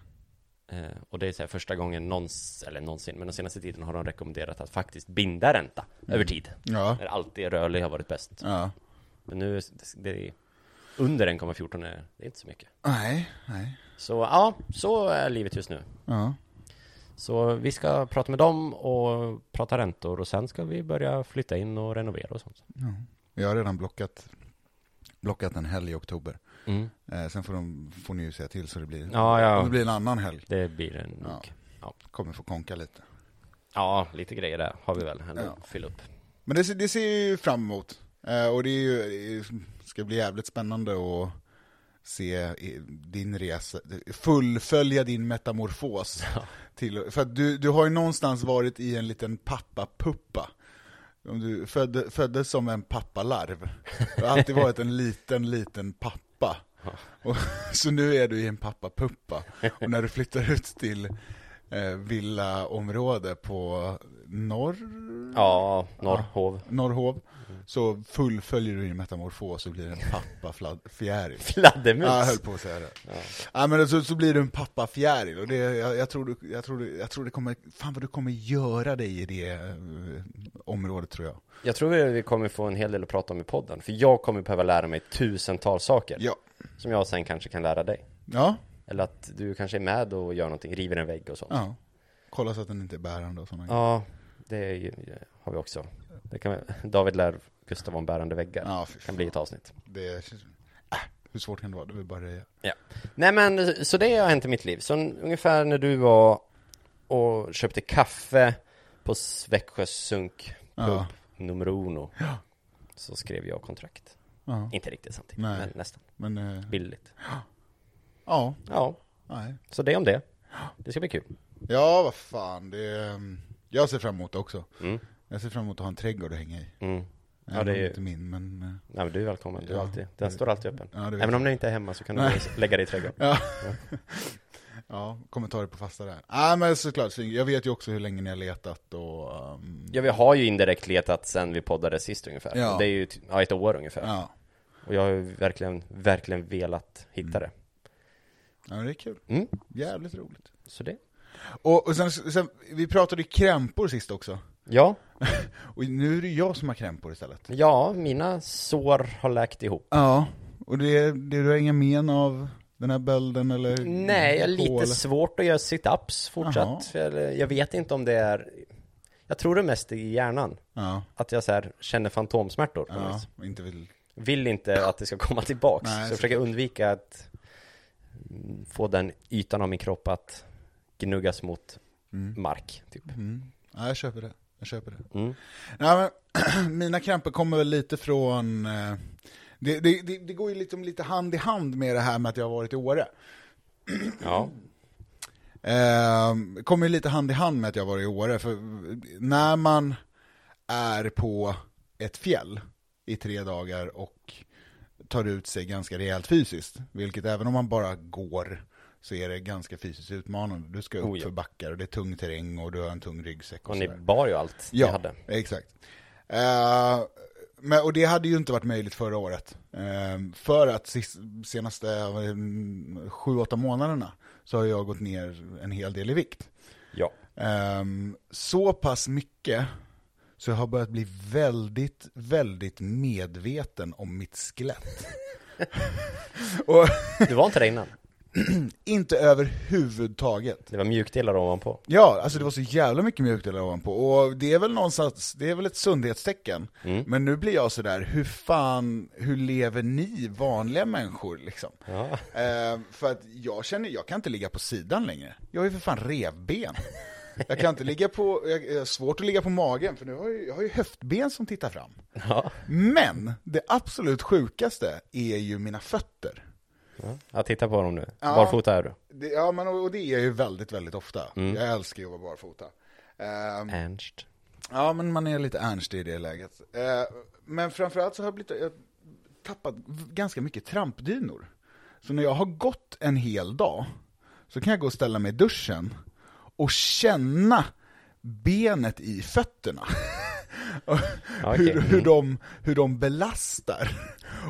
Eh, och det är så här första gången någonsin, eller någonsin, men den senaste tiden har de rekommenderat att faktiskt binda ränta över tid. Ja. När alltid rörlig har varit bäst. Ja. Men nu, det är under 1,14 är det är inte så mycket. Nej, nej. Så ja, så är livet just nu. Ja. Så vi ska prata med dem och prata räntor och sen ska vi börja flytta in och renovera och sånt. ja. Jag har redan blockat, blockat en helg i oktober. Mm. Eh, sen får, de, får ni ju säga till så det blir, Ja, ja. det blir en annan helg. Det blir det nog. Ja. Kommer få konka lite. ja, lite grejer där har vi väl ändå Ja. fylla upp. Men det, ser- det ser ju fram emot. Eh, och det ju, det ska bli jävligt spännande att se din resa, fullfölja din metamorfos. Till, för att du, du har ju någonstans varit i en liten pappapuppa. Om Du födde, föddes som en pappalarv. Du har alltid varit en liten, liten pappa. Och, så nu är du i en pappapuppa. Och när du flyttar ut till eh, villaområde på norr, Ja, Norrhov. Norrhov, så fullföljer du din metamorfos och blir en pappafjäril. Fladdermus. Ja, jag höll på att säga det. Ja. men så, så blir du en pappafjäril och det, jag, jag, tror du, jag, tror du, jag tror det kommer, fan vad du kommer göra dig i det eh, området tror jag. Jag tror vi vi kommer få en hel del att prata om i podden. För jag kommer behöva lära mig tusentals saker. Ja. Som jag sen kanske kan lära dig. Ja, Eller att du kanske är med och gör någonting, river en vägg och sånt. ja. Kolla så att den inte är bärande och sådana grejer. Ja, det ju, har vi också. Det kan, David lär Gustav om bärande väggar. Ja, kan bli ett avsnitt. Det, äh, hur svårt kan det vara? Det vill bara röja. Ja. Nej men, så det har hänt i mitt liv. Så ungefär när du var och köpte kaffe på Växjö Sunk pub Ja. nummer uno. så skrev jag kontrakt. Ja. Inte riktigt samtidigt, Nej. men nästan. Men, eh, Billigt. ja, Ja, nej. så det om det. Det ska bli kul. Ja, vad fan, det är, mm, jag ser fram emot det också. Mm. Jag ser fram emot att ha en trädgård att hänga i. Mm. Ja, det är- inte min, men... eh, Nej, men du är välkommen. Du Ja. alltid, den står alltid öppen. Ja, det Även om den inte är hemma så kan du lägga dig i trädgården. Ja. ja, kommentarer på fasta där. Nej men såklart, så jag vet ju också hur länge ni har letat och... ehm, Ja, vi har ju indirekt letat sen vi poddade sist ungefär. Ja. Det är ju ja, ett år ungefär. ja. Och jag har ju verkligen, verkligen velat hitta det. ja, det är kul. Mm. Jävligt roligt. Så det. Och, och sen, sen, vi pratade ju krämpor sist också. Ja, Och nu är det jag som har krämpor istället. ja, mina sår har läkt ihop. Ja, och det, det du har inga men av den här bölden eller? Nej, jag har lite eller? svårt att göra sit-ups fortsatt. Eller, jag vet inte om det är... Jag tror det mest i hjärnan. Ja, Att jag så här känner fantomsmärtor. ja, vis. inte vill... Vill inte att det ska komma tillbaks. Nej, så jag försöker undvika att få den ytan av min kropp att gnuggas mot Mm. mark, typ. Mm. Ja, jag köper det. Jag köper det. Mm. Nej, men, mina krämpor kommer väl lite från... Eh, det, det, det, det går ju liksom lite hand i hand med det här med att jag har varit i Åre. Ja. Eh, kommer ju lite hand i hand med att jag har varit i Åre, för när man är på ett fjäll i tre dagar och tar ut sig ganska rejält fysiskt, vilket även om man bara går så är det ganska fysiskt utmanande. Du ska upp Oh, ja. för backar och det är tung terräng och du har en tung ryggsäck och, Och ni sådär. bar ju allt ni Ja, hade. exakt. Eh, men, och det hade ju inte varit möjligt förra året. Eh, för att sis, senaste mm, sju, åtta månaderna så har jag gått ner en hel del i vikt. Ja. Eh, så pass mycket så jag har börjat bli väldigt, väldigt medveten om mitt skelett. och Du var inte det innan? inte överhuvudtaget. Det var mjukdelar ovanpå. Ja, alltså det var så jävla mycket mjukdelar ovanpå. Och det är väl någonstans, det är väl ett sundhetstecken. Mm. Men nu blir jag sådär, hur fan, hur lever ni vanliga människor liksom? Ja. Eh, för att jag känner, jag kan inte ligga på sidan längre. Jag har ju för fan revben. Jag kan inte ligga på, jag jag har svårt att ligga på magen, för nu har jag, jag har ju höftben som tittar fram. Ja. Men, det absolut sjukaste är ju mina fötter. Ja. Jag tittar på dem nu. Ja. Barfota är du. Det, ja, men och det är jag ju väldigt, väldigt ofta. Mm. Jag älskar ju att vara barfota. Ehm, Ernst. Ja, men man är lite ernst i det läget. Eh, men framförallt så har jag, blivit, jag tappat ganska mycket trampdynor. Så när jag har gått en hel dag så kan jag gå och ställa mig i duschen och känna benet i fötterna. Okej. hur, hur, Mm. de, hur de belastar.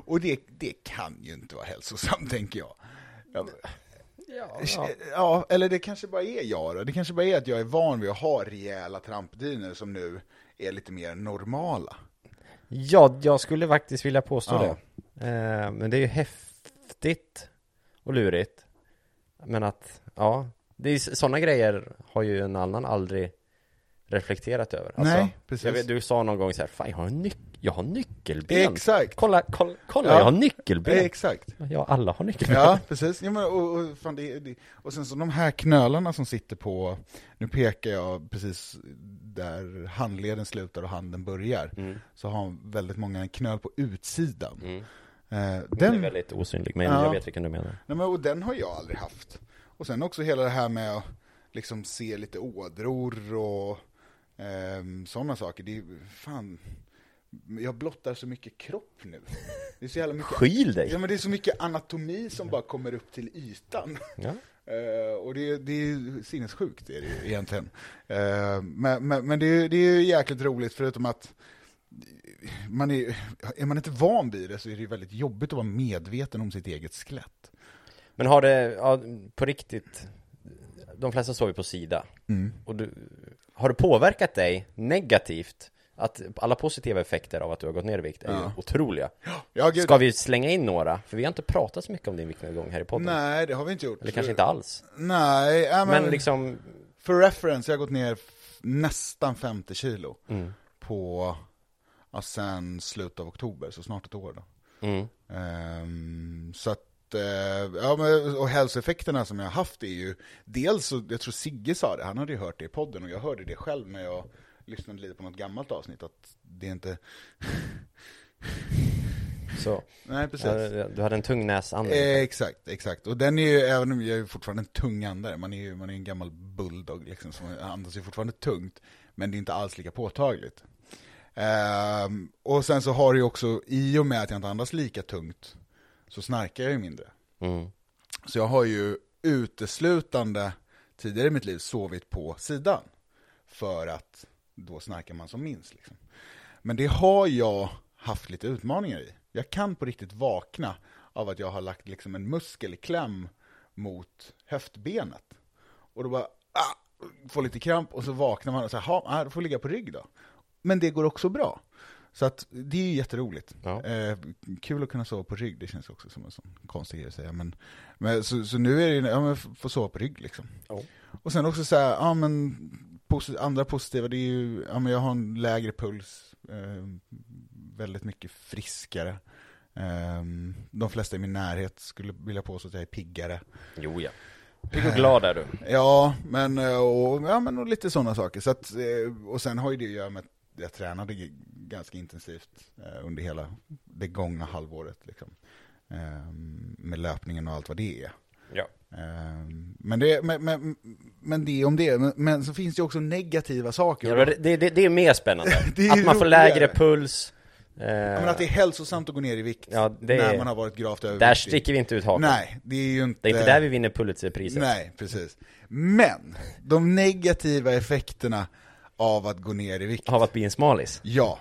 Och det, det kan ju inte vara hälsosamt, tänker jag. jag Ja, Ja. eller det kanske bara är jag då. Det kanske bara är att jag är van vid att ha rejäla trampdynor som nu är lite mer normala. ja, jag skulle faktiskt vilja påstå Ja. det. Eh, men det är ju häftigt och lurigt. Men att, ja, det är sådana grejer har ju en annan aldrig reflekterat över. Alltså, Nej, precis. Vet, du sa någon gång så här, fan jag har, nyc jag har nyckelben. Exakt. Kolla, kolla, kolla Ja. jag har nyckelben. Exakt. Ja, alla har nyckelben. Ja, precis. Ja, men, och, och, fan, det, det, och sen så de här knölarna som sitter på, nu pekar jag precis där handleden slutar och handen börjar, Mm. så har väldigt många knöl på utsidan. Mm. Eh, Den den, är väldigt osynlig, men Ja. jag vet vilken du menar. nej, men, och den har jag aldrig haft. Och sen också hela det här med att liksom se lite ådror och ehm, sådana saker. Det är fan, jag blottar så mycket kropp nu. Det är så jävla mycket Skyl dig! Ja men det är så mycket anatomi som bara kommer upp till ytan. Ja. Eh, och det, det är ju sinnessjukt är det ju egentligen. Eh, men men, men det, är, det är jäkligt roligt förutom att man är, är man inte van vid det så är det väldigt jobbigt att vara medveten om sitt eget skelett. Men har det, ja, på riktigt, de flesta sover på sida. Mm. Och du, har det påverkat dig negativt? Att alla positiva effekter av att du har gått ner i vikt är ju Ja. otroliga. Ja, gud. Ska vi slänga in några? För vi har inte pratat så mycket om din viktnedgång här i podden. Nej, det har vi inte gjort. Eller kanske inte alls. Nej, men, Men liksom, för reference, jag har gått ner nästan 50 kilo mm, på, ja, sen slutet av oktober, så snart ett år då. mm, Ehm, så att, eh, ja men, och hälsoeffekterna som jag har haft är ju, dels jag tror Sigge sa det, han hade ju hört det i podden och jag hörde det själv när jag lyssnade lite på något gammalt avsnitt, att det är inte, så. Nej, precis. Ja, du hade en tung näsandning. Eh, exakt, exakt. Och den är ju, även om jag är fortfarande en tung andare, man är ju man är en gammal bulldog liksom, som andas ju fortfarande tungt, men det är inte alls lika påtagligt. Ehm, och sen så har det ju också, i och med att jag inte andas lika tungt, så snarkar jag ju mindre. Mm. Så jag har ju uteslutande tidigare i mitt liv sovit på sidan. För att då snarkar man som minst. Liksom. Men det har jag haft lite utmaningar i. Jag kan på riktigt vakna av att jag har lagt liksom en muskel i kläm mot höftbenet. Och då bara, ah, får lite kramp och så vaknar man och säger, ja, då får jag ligga på rygg då. Men det går också bra. Så att det är ju jätteroligt. Ja. Eh, kul att kunna sova på rygg, det känns också som en sån konstig grej att säga. Men, men, så, så nu är det ju, ja men få sova på rygg liksom. Ja. Och sen också så här, ja men posi- andra positiva, det är ju, ja men jag har en lägre puls, eh, väldigt mycket friskare. Eh, de flesta i min närhet skulle vilja påstå att jag är piggare. Jo ja. Pigg och glad är du. Ja, men, eh, och, ja, men och lite sådana saker. Så att, eh, och sen har ju det att göra med att jag tränade ganska intensivt eh, under hela det gångna halvåret. Liksom. Eh, Med löpningen och allt vad det är. Ja. Eh, Men det, men, men, men det om det, men, men så finns det också negativa saker. ja det, det, det är mer spännande. Är att man får lägre puls. Eh, Ja, men att det är hälsosamt att gå ner i vikt Ja, när är- man har varit gravt överviktig. där sticker vi inte ut hakan. Nej, det är ju inte... Det är inte där vi vinner Pulitzerpriset. Nej, precis. Men, de negativa effekterna av att gå ner i vikt. Av att bli en smalis. Ja.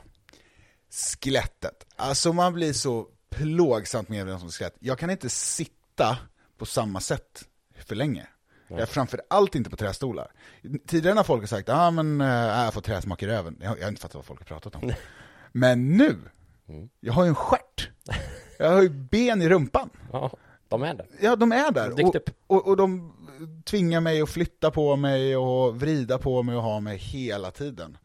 Skelettet. Alltså man blir så plågsamt medveten om skelett. Jag kan inte sitta på samma sätt för länge. Jag är framför allt inte på trästolar. Tidigare när folk har sagt, ah, men äh, jag får träsmak i röven. Jag, jag har inte fattat vad folk har pratat om. Men nu, jag har ju en stjärt. Jag har ju ben i rumpan. Ja, de är där. Ja, de är där. Och, och, och de tvingar mig att flytta på mig och vrida på mig och ha mig hela tiden.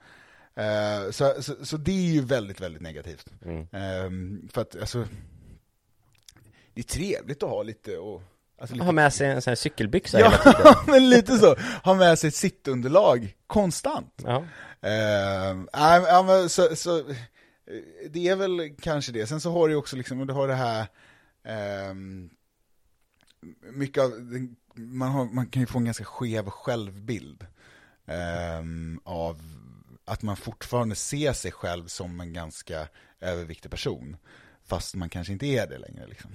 Eh, så, så, så det är ju väldigt, väldigt negativt. Mm. Eh, för att, alltså, det är trevligt att ha lite och... Alltså, lite Ha med sig en sån här cykelbyxa hela tiden. Ja, men lite så. Ha med sig ett sittunderlag konstant. Ja. Eh, ja, men så, så, eh, det är väl kanske det. Sen så har du också liksom, du har det här, ehm, mycket av, man, har, man kan ju få en ganska skev självbild ehm, av att man fortfarande ser sig själv som en ganska överviktig person. Fast man kanske inte är det längre. Liksom.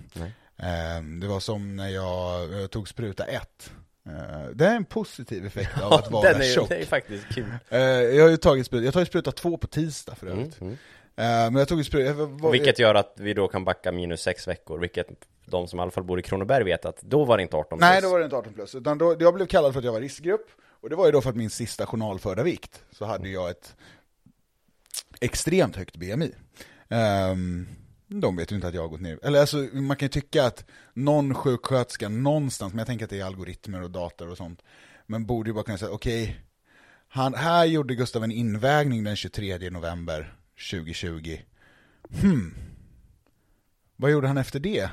Ehm, det var som när jag, jag tog spruta ett. Eh, det är en positiv effekt av att vara den är, tjock. det är faktiskt kul. Eh, jag har ju tagit spruta, jag spruta två på tisdag för Mm, övrigt. mm. Eh, men jag tog jag var, Vilket gör att vi då kan backa minus sex veckor, vilket de som i alla fall bor i Kronoberg vet att då var det inte 18 plus. Nej, då var det inte 18 plus, utan då, jag blev kallad för att jag var riskgrupp. Och det var ju då för att min sista journalförda vikt, så hade jag ett extremt högt BMI. Ehm, de vet ju inte att jag har gått ner. Eller alltså, man kan ju tycka att någon sjuksköterska någonstans, men jag tänker att det är algoritmer och dator och sånt, men borde ju bara kunna säga, okej, han, här gjorde Gustav en invägning den 23 november 2020. Hmm. Vad gjorde han efter det?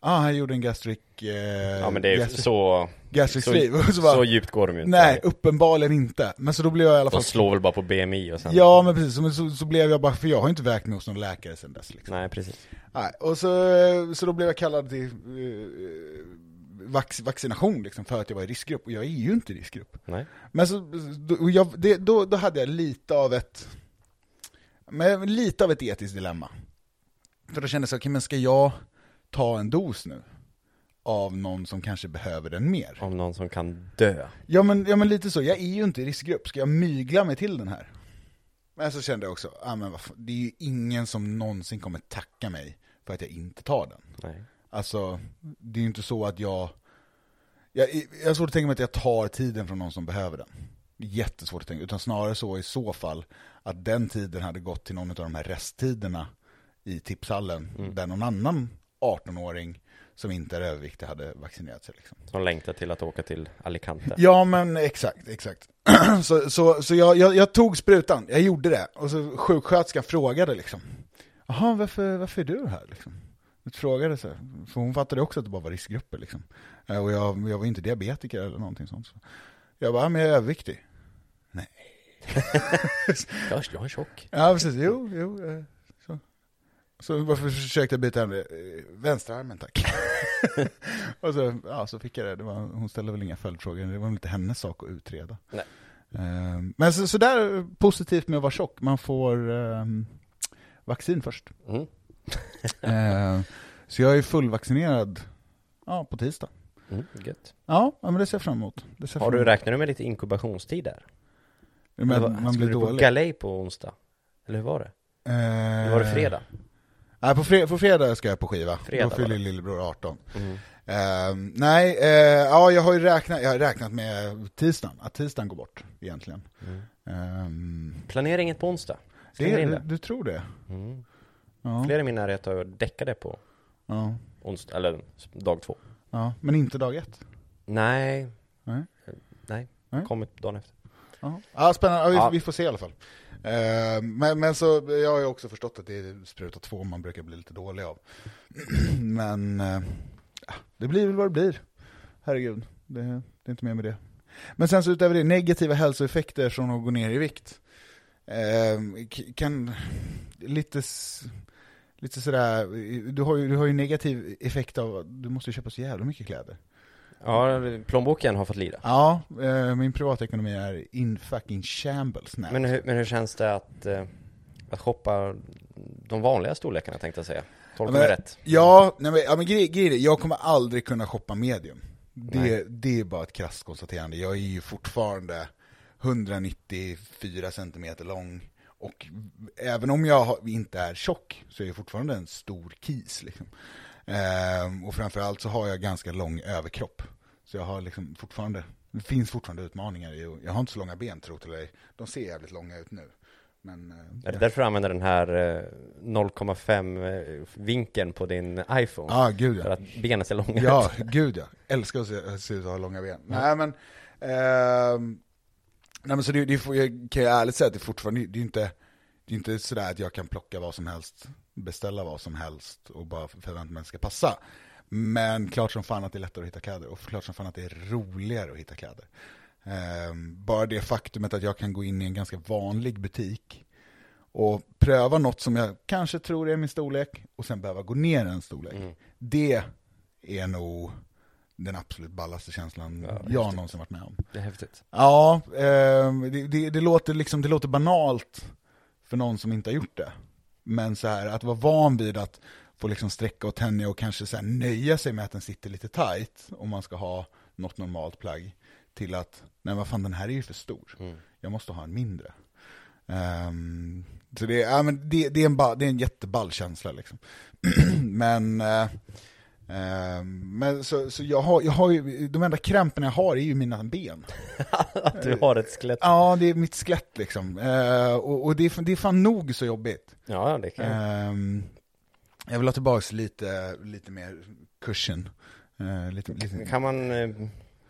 Ah, han gjorde en gastric... Eh, Ja men det är gastric, så, gastric så, så bara, så djupt går de ju inte. Nej, uppenbarligen inte. Men så då blev jag i alla De fall... slår väl bara på BMI och sen Ja, men precis. Men så, så blev jag bara, för jag har inte vägt mig hos någon läkare sedan dess. Liksom. Nej precis Nej, och så, så då blev jag kallad till eh, vax, vaccination liksom, för att jag var i riskgrupp. Och jag är ju inte i riskgrupp. Nej Men så, då, jag, det, då, då hade jag lite av ett, men lite av ett etiskt dilemma. För då kände jag så, okej men ska jag ta en dos nu? Av någon som kanske behöver den mer? Om någon som kan dö Ja men, ja men lite så, jag är ju inte i riskgrupp, ska jag mygla mig till den här? Men så kände jag också, ah, men vad fan, det är ju ingen som någonsin kommer tacka mig för att jag inte tar den. Nej Alltså, det är ju inte så att jag... Jag, jag har svårt att tänka mig att jag tar tiden från någon som behöver den. Jättesvårt att tänka, utan snarare så i så fall att den tiden hade gått till någon av de här resttiderna i tipshallen, där någon annan 18-åring som inte är överviktig hade vaccinerat sig. Liksom. Som längtar till att åka till Alicante Ja men exakt, exakt. så så, så jag, jag, jag tog sprutan, jag gjorde det. Och så sjuksköterskan frågade liksom. Jaha, varför, varför är du här liksom? Jag frågade så här, för hon fattade också att det bara var riskgrupper liksom. Eh, Och jag, jag var inte diabetiker eller någonting sånt. Så jag bara, "Ja, men jag är överviktig. Nej. Jag, jag är tjock Ja precis, jo, jo. eh, Så. Så varför försökte jag byta ämne? Eh, Vänsterarmen tack. och så, ja, så fick jag det. det var, hon ställde väl inga följdfrågor, det var väl inte hennes sak att utreda. Nej. Eh, men så, så där positivt med att vara tjock, man får eh, vaccin först. Mm. Eh, så jag är fullvaccinerad ja, på tisdag. Mm, gött. Ja, men det ser jag fram emot. Det ser jag Har du räknar du med lite inkubationstid där? Men vad- man skulle blir du på galej på onsdag? Eller hur var det? Eh, Var det fredag? Nej, på, fre på fredag ska jag på skiva. Fredag Då var fyller det. lillebror 18. Mm. Ehm, nej, eh, ja, jag har ju räknat, jag har räknat med tisdagen, att tisdagen går bort egentligen. Mm. Ehm, Planera inget på onsdag. det, in du, det. du tror det? Mm. Ja, Flera i min närhet har däckade på ja, onsdag, eller dag två. ja, men inte dag ett. Nej. Nej. Nej. Nej. Kommit dagen efter. Ja, ja spännande, ja, vi, Ja. vi får se i alla fall. Ehm, men, men så, jag har ju också förstått att det är spruta två man brukar bli lite dålig av. men, eh, det blir väl vad det blir. Herregud, det, det är inte mer med det. Men sen så utöver det, negativa hälsoeffekter från att gå ner i vikt. K- kan, lite, lite sådär, du har, ju, du har ju negativ effekt av, du måste ju köpa så jävla mycket kläder. Ja, plånboken har fått lida. Ja, eh, min privatekonomi är in fucking shambles now. Men hur, men hur känns det att, eh, att shoppa de vanliga storlekarna tänkte jag säga? Tolkar Ja, mig rätt? Ja, nej men, ja, men grej, grej jag kommer aldrig kunna shoppa medium. Det, Nej. det är bara ett krasst konstaterande. Jag är ju fortfarande 194 centimeter lång. Och även om jag inte är tjock så är jag fortfarande en stor kis. Liksom. Ehm, och framförallt så har jag ganska lång överkropp. Så jag har liksom fortfarande, det finns fortfarande utmaningar i, jag har inte så långa ben tror eller ej. De ser jävligt långa ut nu. Men, eh, Är det därför du använder den här eh, 0,5 eh, vinkeln på din iPhone? Ja, gud För ja. att benen ser långa Ja, ut? gud ja. Älskar att se, se ut att ha långa ben. Nej men, ehm, nej men så det, det kan jag ärligt säga att det fortfarande, det är inte, det är inte sådär att jag kan plocka vad som helst, beställa vad som helst och bara förvänta mig att det ska passa. Men klart som fan att det är lättare att hitta kläder och klart som fan att det är roligare att hitta kläder. Ehm, bara det faktumet att jag kan gå in i en ganska vanlig butik och pröva något som jag kanske tror är min storlek och sen behöva gå ner en storlek. Mm. Det är nog den absolut ballaste känslan Ja, jag häftigt. någonsin varit med om. Det är häftigt. Ja, ehm, det, det, det, låter liksom, det låter banalt för någon som inte har gjort det. Men så här, att vara van vid att få liksom sträcka och tänja och kanske så nöja sig med att den sitter lite tight om man ska ha något normalt plagg. Till att, nej vad fan den här är ju för stor. Mm. Jag måste ha en mindre. Ehm, så det, ja, men det, det, är en ba, det är en jätteball känsla liksom. men eh, ehm, men så, så jag, har, jag har ju, de enda krämporna jag har är ju mina ben. Att du har ett skelett? Ja, det är mitt skelett liksom. Eh, och och det, är, det är fan nog så jobbigt. Ja, det kan jag. Vill ha tillbaka lite, lite mer cushion. Eh, lite, lite, Kan man, eh,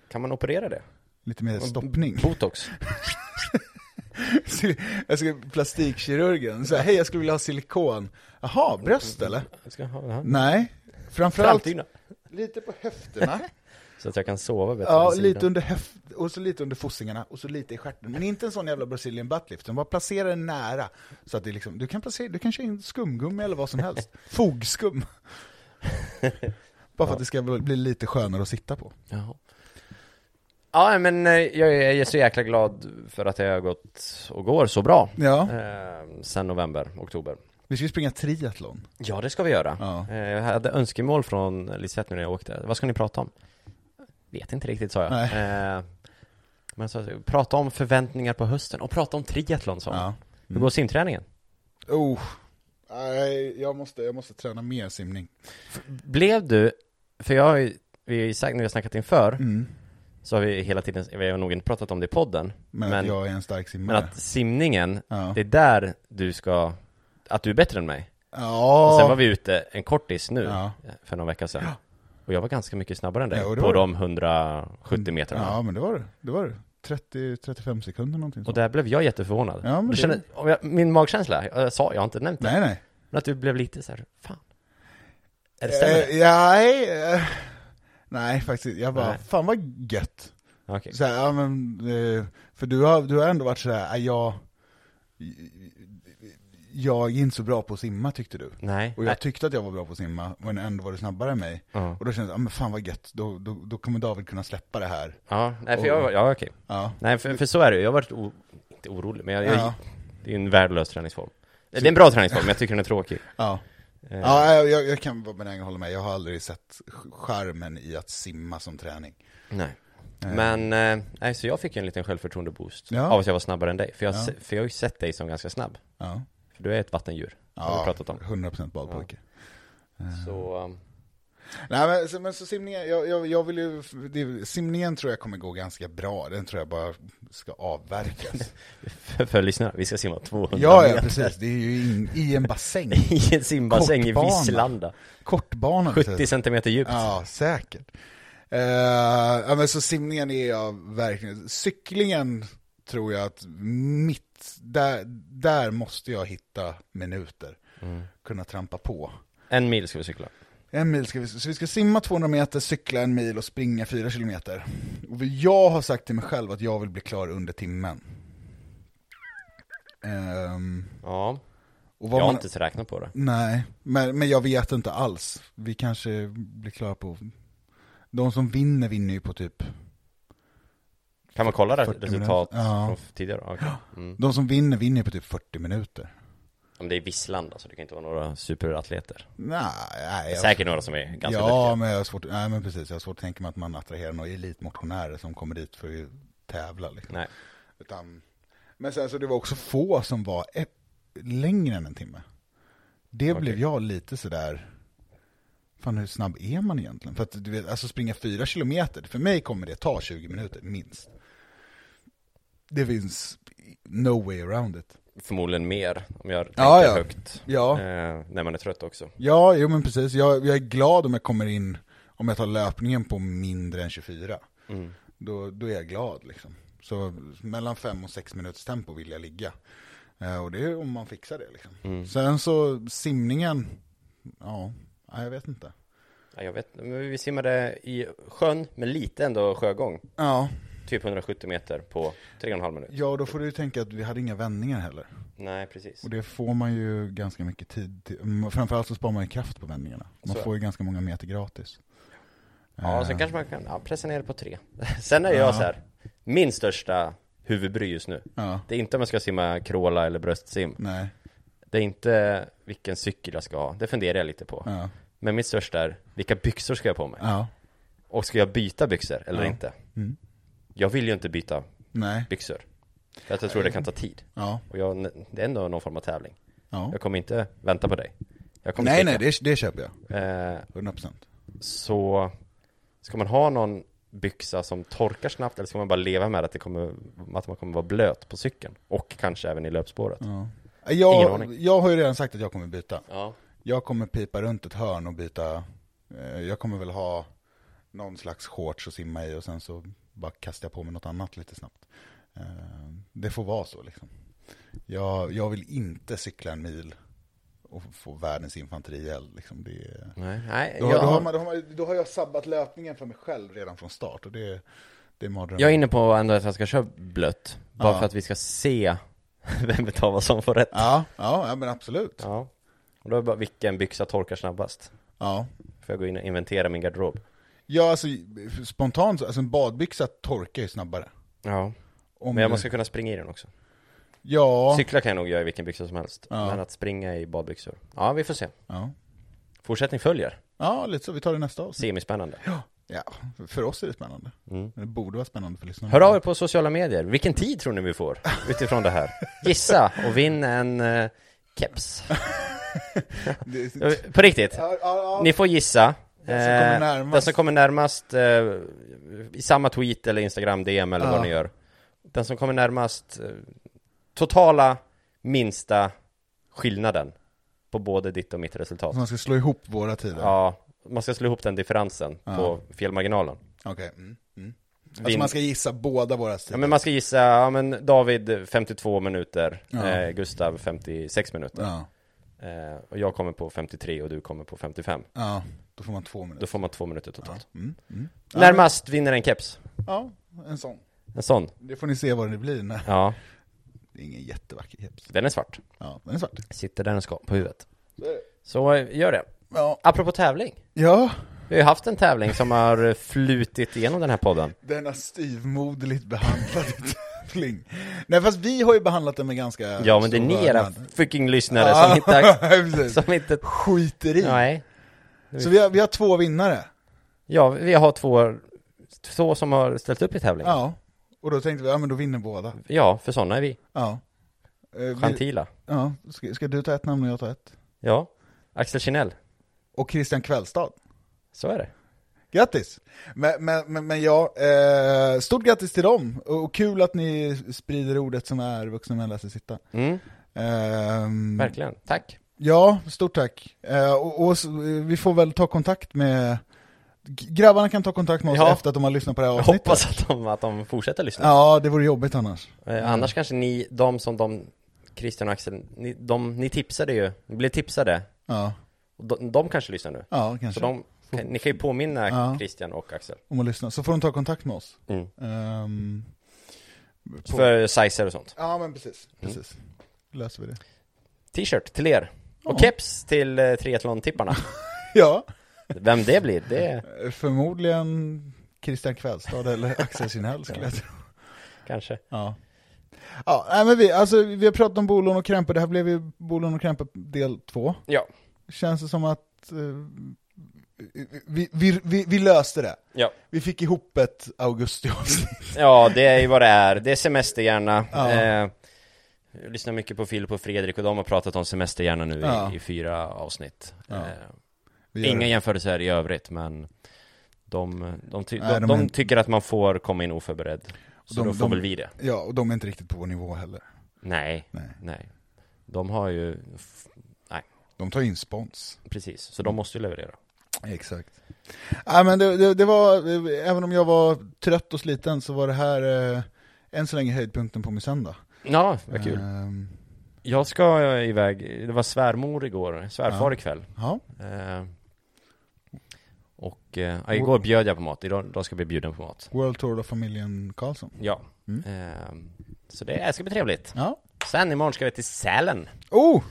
kan man operera det? lite mer stoppning. Botox? jag ska plastikkirurgen, så här, hej jag skulle vilja ha silikon. Jaha, bröst eller? Jag ska ha. Nej, framförallt Framtida. lite på höfterna. Så att jag kan sova bättre ja, lite under höft och så lite under fossingarna och så lite i stjärten. Men inte en sån jävla Brazilian buttlift, utan bara placera den nära. Så att det liksom, du kan placera, du kan köra in skumgummi eller vad som helst. Fogskum. bara för att det ska bli lite skönare att sitta på. Jaha. Ja, men eh, jag är, jag är så jäkla glad för att det har gått och går så bra. Ja, Eh, sen november, oktober. vi ska ju springa triathlon. Ja, det ska vi göra. Ja. Eh, jag hade önskemål från Lisette nu när jag åkte. Vad ska ni prata om? Vet inte riktigt, sa jag. Eh, men så, prata om förväntningar på hösten och prata om triathlon, sa. Ja. Hur går simträningen? Oh. Nej, jag måste, jag måste träna mer simning. Blev du, för jag har ju, vi har ju sagt när vi har snackat inför, Mm. så har vi hela tiden, vi har nog inte pratat om det i podden, Men, Men- att jag är en stark men simmare. att simningen, ja. det är där du ska, att du är bättre än mig. ja. Och sen var vi ute en kortis nu, Ja. för några veckor sedan. Och jag var ganska mycket snabbare än dig, Ja, och det på de 170 metrarna. Ja, men det var det. Det var det. 30-35 sekunder någonting Och sånt. där blev jag jätteförvånad. Ja, men det- känner, om jag, min magkänsla, jag sa, jag har inte nämnt det, Nej, nej. men att du blev lite så här, fan. Är det stämmer det? Eh, ja, nej, eh, nej, faktiskt Jag bara, Nej. fan vad gött. Okej. Så här, ja, men, eh, för du har, du har ändå varit sådär, äh, jag, jag är inte så bra på att simma tyckte du. Nej. Och jag Nej. tyckte att jag var bra på att simma, men ändå var du snabbare än mig. Ja. Och då kände jag, ah, men fan vad gött, då, då, då kommer David kunna släppa det här. Ja, nej för Och- jag, ja okej. Ja, Nej för, för så är det jag har varit o, inte orolig, men jag, jag, Ja. det är en värdelös träningsform. Det är en bra träningsform, men jag tycker den är tråkig. ja. Eh, ja jag, jag, kan vara benägen att hålla med, jag har aldrig sett skärmen i att simma som träning. Nej. Men, eh, nej så jag fick en liten självförtroende-boost Ja. av att jag var snabbare än dig. För jag, Ja. för jag har ju sett dig som ganska snabb. Ja, För du är ett vattendjur, ja pratat om. 100% badpojke. Så, um, Nej men, så- men så simningen, jag, jag, jag vill ju, det, simningen tror jag kommer gå ganska bra, den tror jag bara ska avverkas. för, för lyssnarna, vi ska simma 200 ja, ja meter precis, det är ju in, i en bassäng. i en simbassäng i Kortbana. Vislanda. Kortbana. 70 centimeter djupt. Ja, säkert. Eh, ja, men så simningen är jag verkligen, cyklingen tror jag att mitt, där, där måste jag hitta minuter. Mm. Kunna trampa på. En mil ska vi cykla. En mil ska vi, så vi ska simma 200 meter, cykla en mil och springa 4 kilometer. Och jag har sagt till mig själv att jag vill bli klar under timmen. Ehm, Ja, jag har man, inte räknat på det. Nej, men, men jag vet inte alls. Vi kanske blir klara på... De som vinner vinner ju på typ... Kan man kolla 40 resultat. Ja. från tidigare? Okej. Mm. De som vinner vinner på typ 40 minuter. Om det är Vislanda, så det kan inte vara några superatleter. Nej, nej jag, Säkert några som är ganska Ja, duktiga. men jag har svårt, nej men precis, jag har svårt att tänka mig att man attraherar några elitmotionärer som kommer dit för att tävla liksom. Nej. Utan, men sen så det var också få som var längre än en timme. Det Okej. blev jag lite sådär, fan hur snabb är man egentligen? För att du vet, alltså springa fyra kilometer, för mig kommer det ta 20 minuter minst. Det finns no way around it. Förmodligen mer, om jag tänker Ja, ja. högt. Ja, Eh, när man är trött också. ja jo men precis. Jag, jag är glad om jag kommer in, om jag tar löpningen på mindre än 24. Mm. Då, då är jag glad liksom. Så mellan fem och sex minuters tempo vill jag ligga. Eh, och det är om man fixar det liksom. Mm. Sen så simningen, ja, jag vet inte. Ja, jag vet men vi simmade i sjön med lite ändå sjögång. Ja, Typ 170 meter på 3,5 minuter. ja och då får du tänka att vi hade inga vändningar heller. Nej, precis. Och det får man ju ganska mycket tid till. Framförallt så sparar man ju kraft på vändningarna. Man Så. får ju ganska många meter gratis. Ja, så Eh, kanske man kan ja, pressa ner det på tre. Sen är jag Ja. så här. min största huvudbry just nu. Ja, Det är inte om jag ska simma crawla eller bröstsim. nej, Det är inte vilken cykel jag ska ha. Det funderar jag lite på. ja, Men mitt största är, vilka byxor ska jag ha på mig? ja, Och ska jag byta byxor eller inte? Mm. Jag vill ju inte byta nej, byxor. För att jag tror det kan ta tid. ja, Och jag, det är ändå någon form av tävling. ja. Jag kommer inte vänta på dig. Nej, nej, det, det köper jag. Eh, 100%. så ska man ha någon byxa som torkar snabbt eller ska man bara leva med att, det kommer, att man kommer vara blöt på cykeln? Och kanske även i löpspåret? Ja. Jag, jag har ju redan sagt att jag kommer byta. Ja. Jag kommer pipa runt ett hörn och byta, eh, jag kommer väl ha någon slags shorts att simma i och sen så bara kastar jag på mig något annat lite snabbt. Eh, det får vara så liksom. Jag, jag vill inte cykla en mil och få världens infanterield liksom. Det, Nej, nej då, jag, då, har man, då, har man, då har jag sabbat löpningen för mig själv redan från start och det, det är mardrömmen. jag är inne på ändå att jag ska köra blött. Bara Ja. för att vi ska se vem utav oss som får rätt. Ja, ja, ja men absolut. Ja. Och då är det bara vilken byxa torkar snabbast? Ja. Får jag gå in och inventera min garderob? Ja, alltså spontant, alltså en badbyxa torkar ju snabbare. Ja. Om Men du- måste kunna springa i den också. Ja, Cykla kan jag nog göra i vilken byxa som helst. Ja. Men att springa i badbyxor. Ja, vi får se. ja. Fortsättning följer. ja, lite så. Vi tar det nästa avsnitt. Semispännande. Ja, för oss är det spännande. Mm. Det borde vara spännande för lyssnarna. Hör av er på sociala medier. Vilken tid tror ni vi får utifrån det här? Gissa och vinn en uh, keps. På riktigt. Ja, ja, ja. Ni får gissa. Den som kommer Eh, närmast. Den som kommer närmast eh, i samma tweet eller Instagram DM eller Ja. vad ni gör. Den som kommer närmast eh, totala minsta skillnaden på både ditt och mitt resultat. Så man ska slå ihop våra tider? Ja, man ska slå ihop den differensen Ja. på felmarginalen. Okej. Mm. Mm. Alltså man ska gissa båda våra tider? Ja men man ska gissa, ja men David 52 minuter, Ja. eh, Gustav 56 minuter. Ja. Eh, och jag kommer på 53 och du kommer på 55. ja, då får man två Då minuter. får man två minuter Ja. totalt. Mm. Mm. Ja, Närmast vinner en keps. Ja, en sån. En sån. Det får ni se vad det blir när Ja. Det är ingen jättevacker keps. Den är svart. Ja, den är svart. Sitter där den ska, på huvudet. Så eh, gör det. Ja. Apropå tävling. ja, Vi har ju haft en tävling som har flutit igenom den här podden. denna styvmoderligt behandlade tävling. Nej fast vi har ju behandlat den med ganska Ja, men det är ni era fucking lyssnare som inte... Som inte... Skiter i. Nej. Så vi har, vi har två vinnare. Ja, vi har två, två som har ställt upp i tävlingen. Ja. Och då tänkte vi, ja men då vinner båda. Ja, för sådana är vi. Ja. Eh, Gentila. ja. Ska, ska du ta ett namn och jag ta ett? Ja. Axel Kinell. Och Christian Kvällstad. Så är det. Grattis! Men, men, men, ja, eh, stort grattis till dem. Och, kul att ni sprider ordet som är vuxna män lär sig sitta. Mm, Ehm, verkligen. Tack. Ja, stort tack. Eh, och, och s- vi får väl ta kontakt med Grabbarna kan ta kontakt med oss Ja. efter att de har lyssnat på det här Jag avsnittet. hoppas att de, att de fortsätter lyssna. Ja, det vore jobbigt annars. Eh, annars kanske ni, de som de, Christian och Axel, ni, de, ni tipsade ju, ni blev tipsade. Ja, de, de kanske lyssnar nu. ja Så kanske. de, kan, ni kan ju påminna Ja. Christian och Axel. Om att lyssna. Så får de ta kontakt med oss. Mm. Ehm, på- För sizer och sånt. Ja, men precis. Mm. precis. Löser vi det. T-shirt till er. Och Ja. keps till eh, triathlon-tipparna. Ja, Vem det blir, det förmodligen Christian Kvällstad eller Axel Kinell skulle jag tro. kanske. Ja. Ja, nej, men vi, alltså, vi har pratat om bolån och krämpor, det här blev ju bolån och krämpor del två. Ja. Känns det som att eh, vi, vi, vi, vi löste det. Ja. Vi fick ihop ett augustiavsnitt. Ja, det är ju vad det är. Det är semesterhjärna. Ja. Eh, jag lyssnar mycket på Filip och Fredrik och de har pratat om semesterhjärna nu Ja. i, i fyra avsnitt. Ja. Eh, inga det. jämförelser i övrigt, men de, de, ty- Nej, de, de är- tycker att man får komma in oförberedd. Så De- då får väl vi det. Ja, och de är inte riktigt på vår nivå heller. Nej, Nej. nej. De har ju, f- De tar in spons. precis, så de måste ju leverera. Exakt. Nej men det, det, det var, även om jag var trött och sliten så var det här eh, än så länge höjdpunkten på min söndag. Ja, vad kul. Ehm, Jag ska iväg, det var svärmor igår, svärfar Ja. ikväll. ja, Eh, och ja, igår bjöd jag på mat, idag, idag ska jag bli bjuden på mat. World Tour of familjen Karlsson. Ja. Mm. Eh, så det ska bli trevligt. Ja. Sen imorgon ska vi till Sälen. Oh!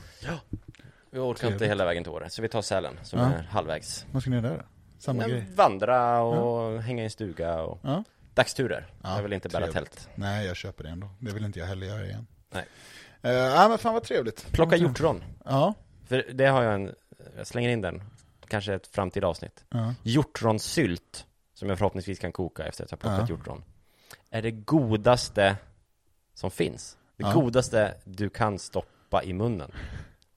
Vi orkar Trevligt. inte hela vägen till Åre, så vi tar Sälen som Ja. är halvvägs. Vad ska ni göra där? Samma Ja, grej? Vandra och hänga i en stuga och Ja. dagsturer. Ja, jag vill inte bära tält. Nej, jag köper det ändå. Det vill inte jag heller göra igen. Nej. Uh, ja, men fan vad trevligt. Plocka hjortron. Ja. För det har jag en, jag slänger in den. Kanske ett framtida avsnitt. ja. Hjortronsylt, som jag förhoppningsvis kan koka efter att jag plockat Ja. hjortron. Är det godaste som finns. Det Ja. godaste du kan stoppa i munnen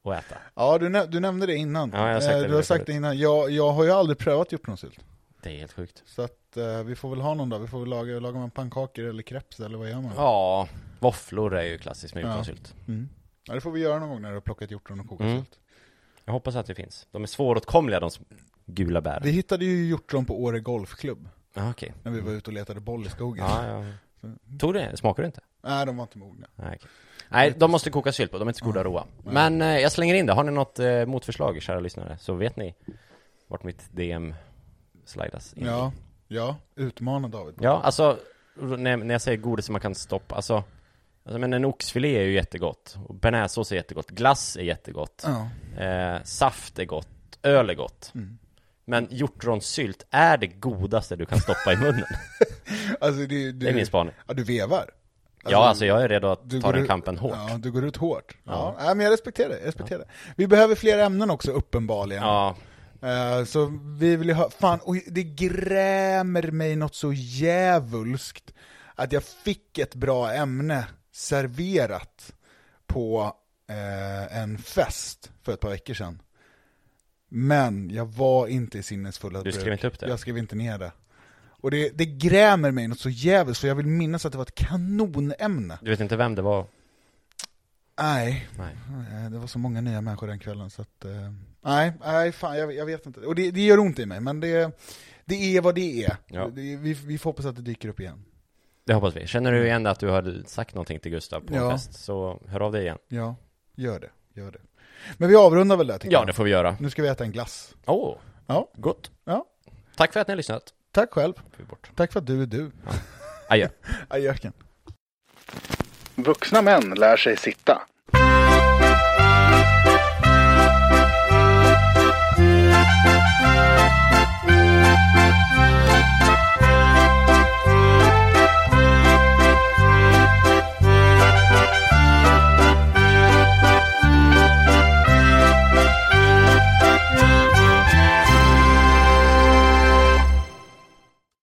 och äta. Ja, du, nä- du nämnde det innan. Ja, jag har sagt Eh, det du har sagt det innan. Jag, jag har ju aldrig prövat hjortronsylt. Det är helt sjukt. Så att eh, vi får väl ha någon dag. Vi får väl laga, lagar man pannkakor eller crepes eller vad gör man? Ja, våfflor är ju klassiskt med Ja. hjortronsylt. Mm. Ja, det får vi göra någon gång när du har plockat hjortron och kokat Mm. sylt. Jag hoppas att det finns. De är svåråtkomliga, de gula bären. Vi hittade ju hjortron på Åre Golfklubb. Ja, okej. När vi var ute och letade boll i skogen. Ja, ja. Tog det? Smakar det inte? Nej, de var inte mogna. Nej, okej. Nej, de måste koka sylt på, de är inte så goda roa. Men eh, jag slänger in det, har ni något eh, motförslag, kära lyssnare, så vet ni vart mitt DM slidas in. Ja, ja. Utmana David. Ja, alltså, när, när jag säger godis som man kan stoppa, alltså, alltså men en oxfilé är ju jättegott, och bearnaisesås är jättegott, glass är jättegott, Ja. eh, saft är gott, öl är gott. Mm. Men hjortronsylt är det godaste du kan stoppa i munnen. Alltså, det, Det är min spaning. Ja, du vevar. Ja, alltså jag är redo att ta den ut- kampen hårt. Ja, du går ut hårt. Ja, Ja. Men jag respekterar det. Jag respekterar det. Vi behöver fler ämnen också, uppenbarligen. Ja, Eh, så vi vill ju ha, fan, och det grämer mig något så djävulskt att jag fick ett bra ämne serverat på eh, en fest för ett par veckor sedan. Men jag var inte i sinnesfulla Du skrev bruk. inte upp det? Jag skrev inte ner det. Och det, det grämer mig något så djävulskt, för jag vill minnas att det var ett kanonämne. du vet inte vem det var? Nej, Nej. Det var så många nya människor den kvällen så att, eh, nej, nej fan jag, jag vet inte. Och det, det gör ont i mig, men det, det är vad det är. Ja. Det, vi, vi får hoppas att det dyker upp igen. Det hoppas vi. Känner du igen att du har sagt någonting till Gustav på Ja. fest, så hör av dig igen. Ja, gör det, gör det. Men vi avrundar väl där tycker Ja, jag. det får vi göra. Nu ska vi äta en glass. Åh, Ja, gott. Ja. Tack för att ni har lyssnat. Tack själv. Tack för att du är du. Ja. Adjö. Adjöken. Vuxna män lär sig sitta.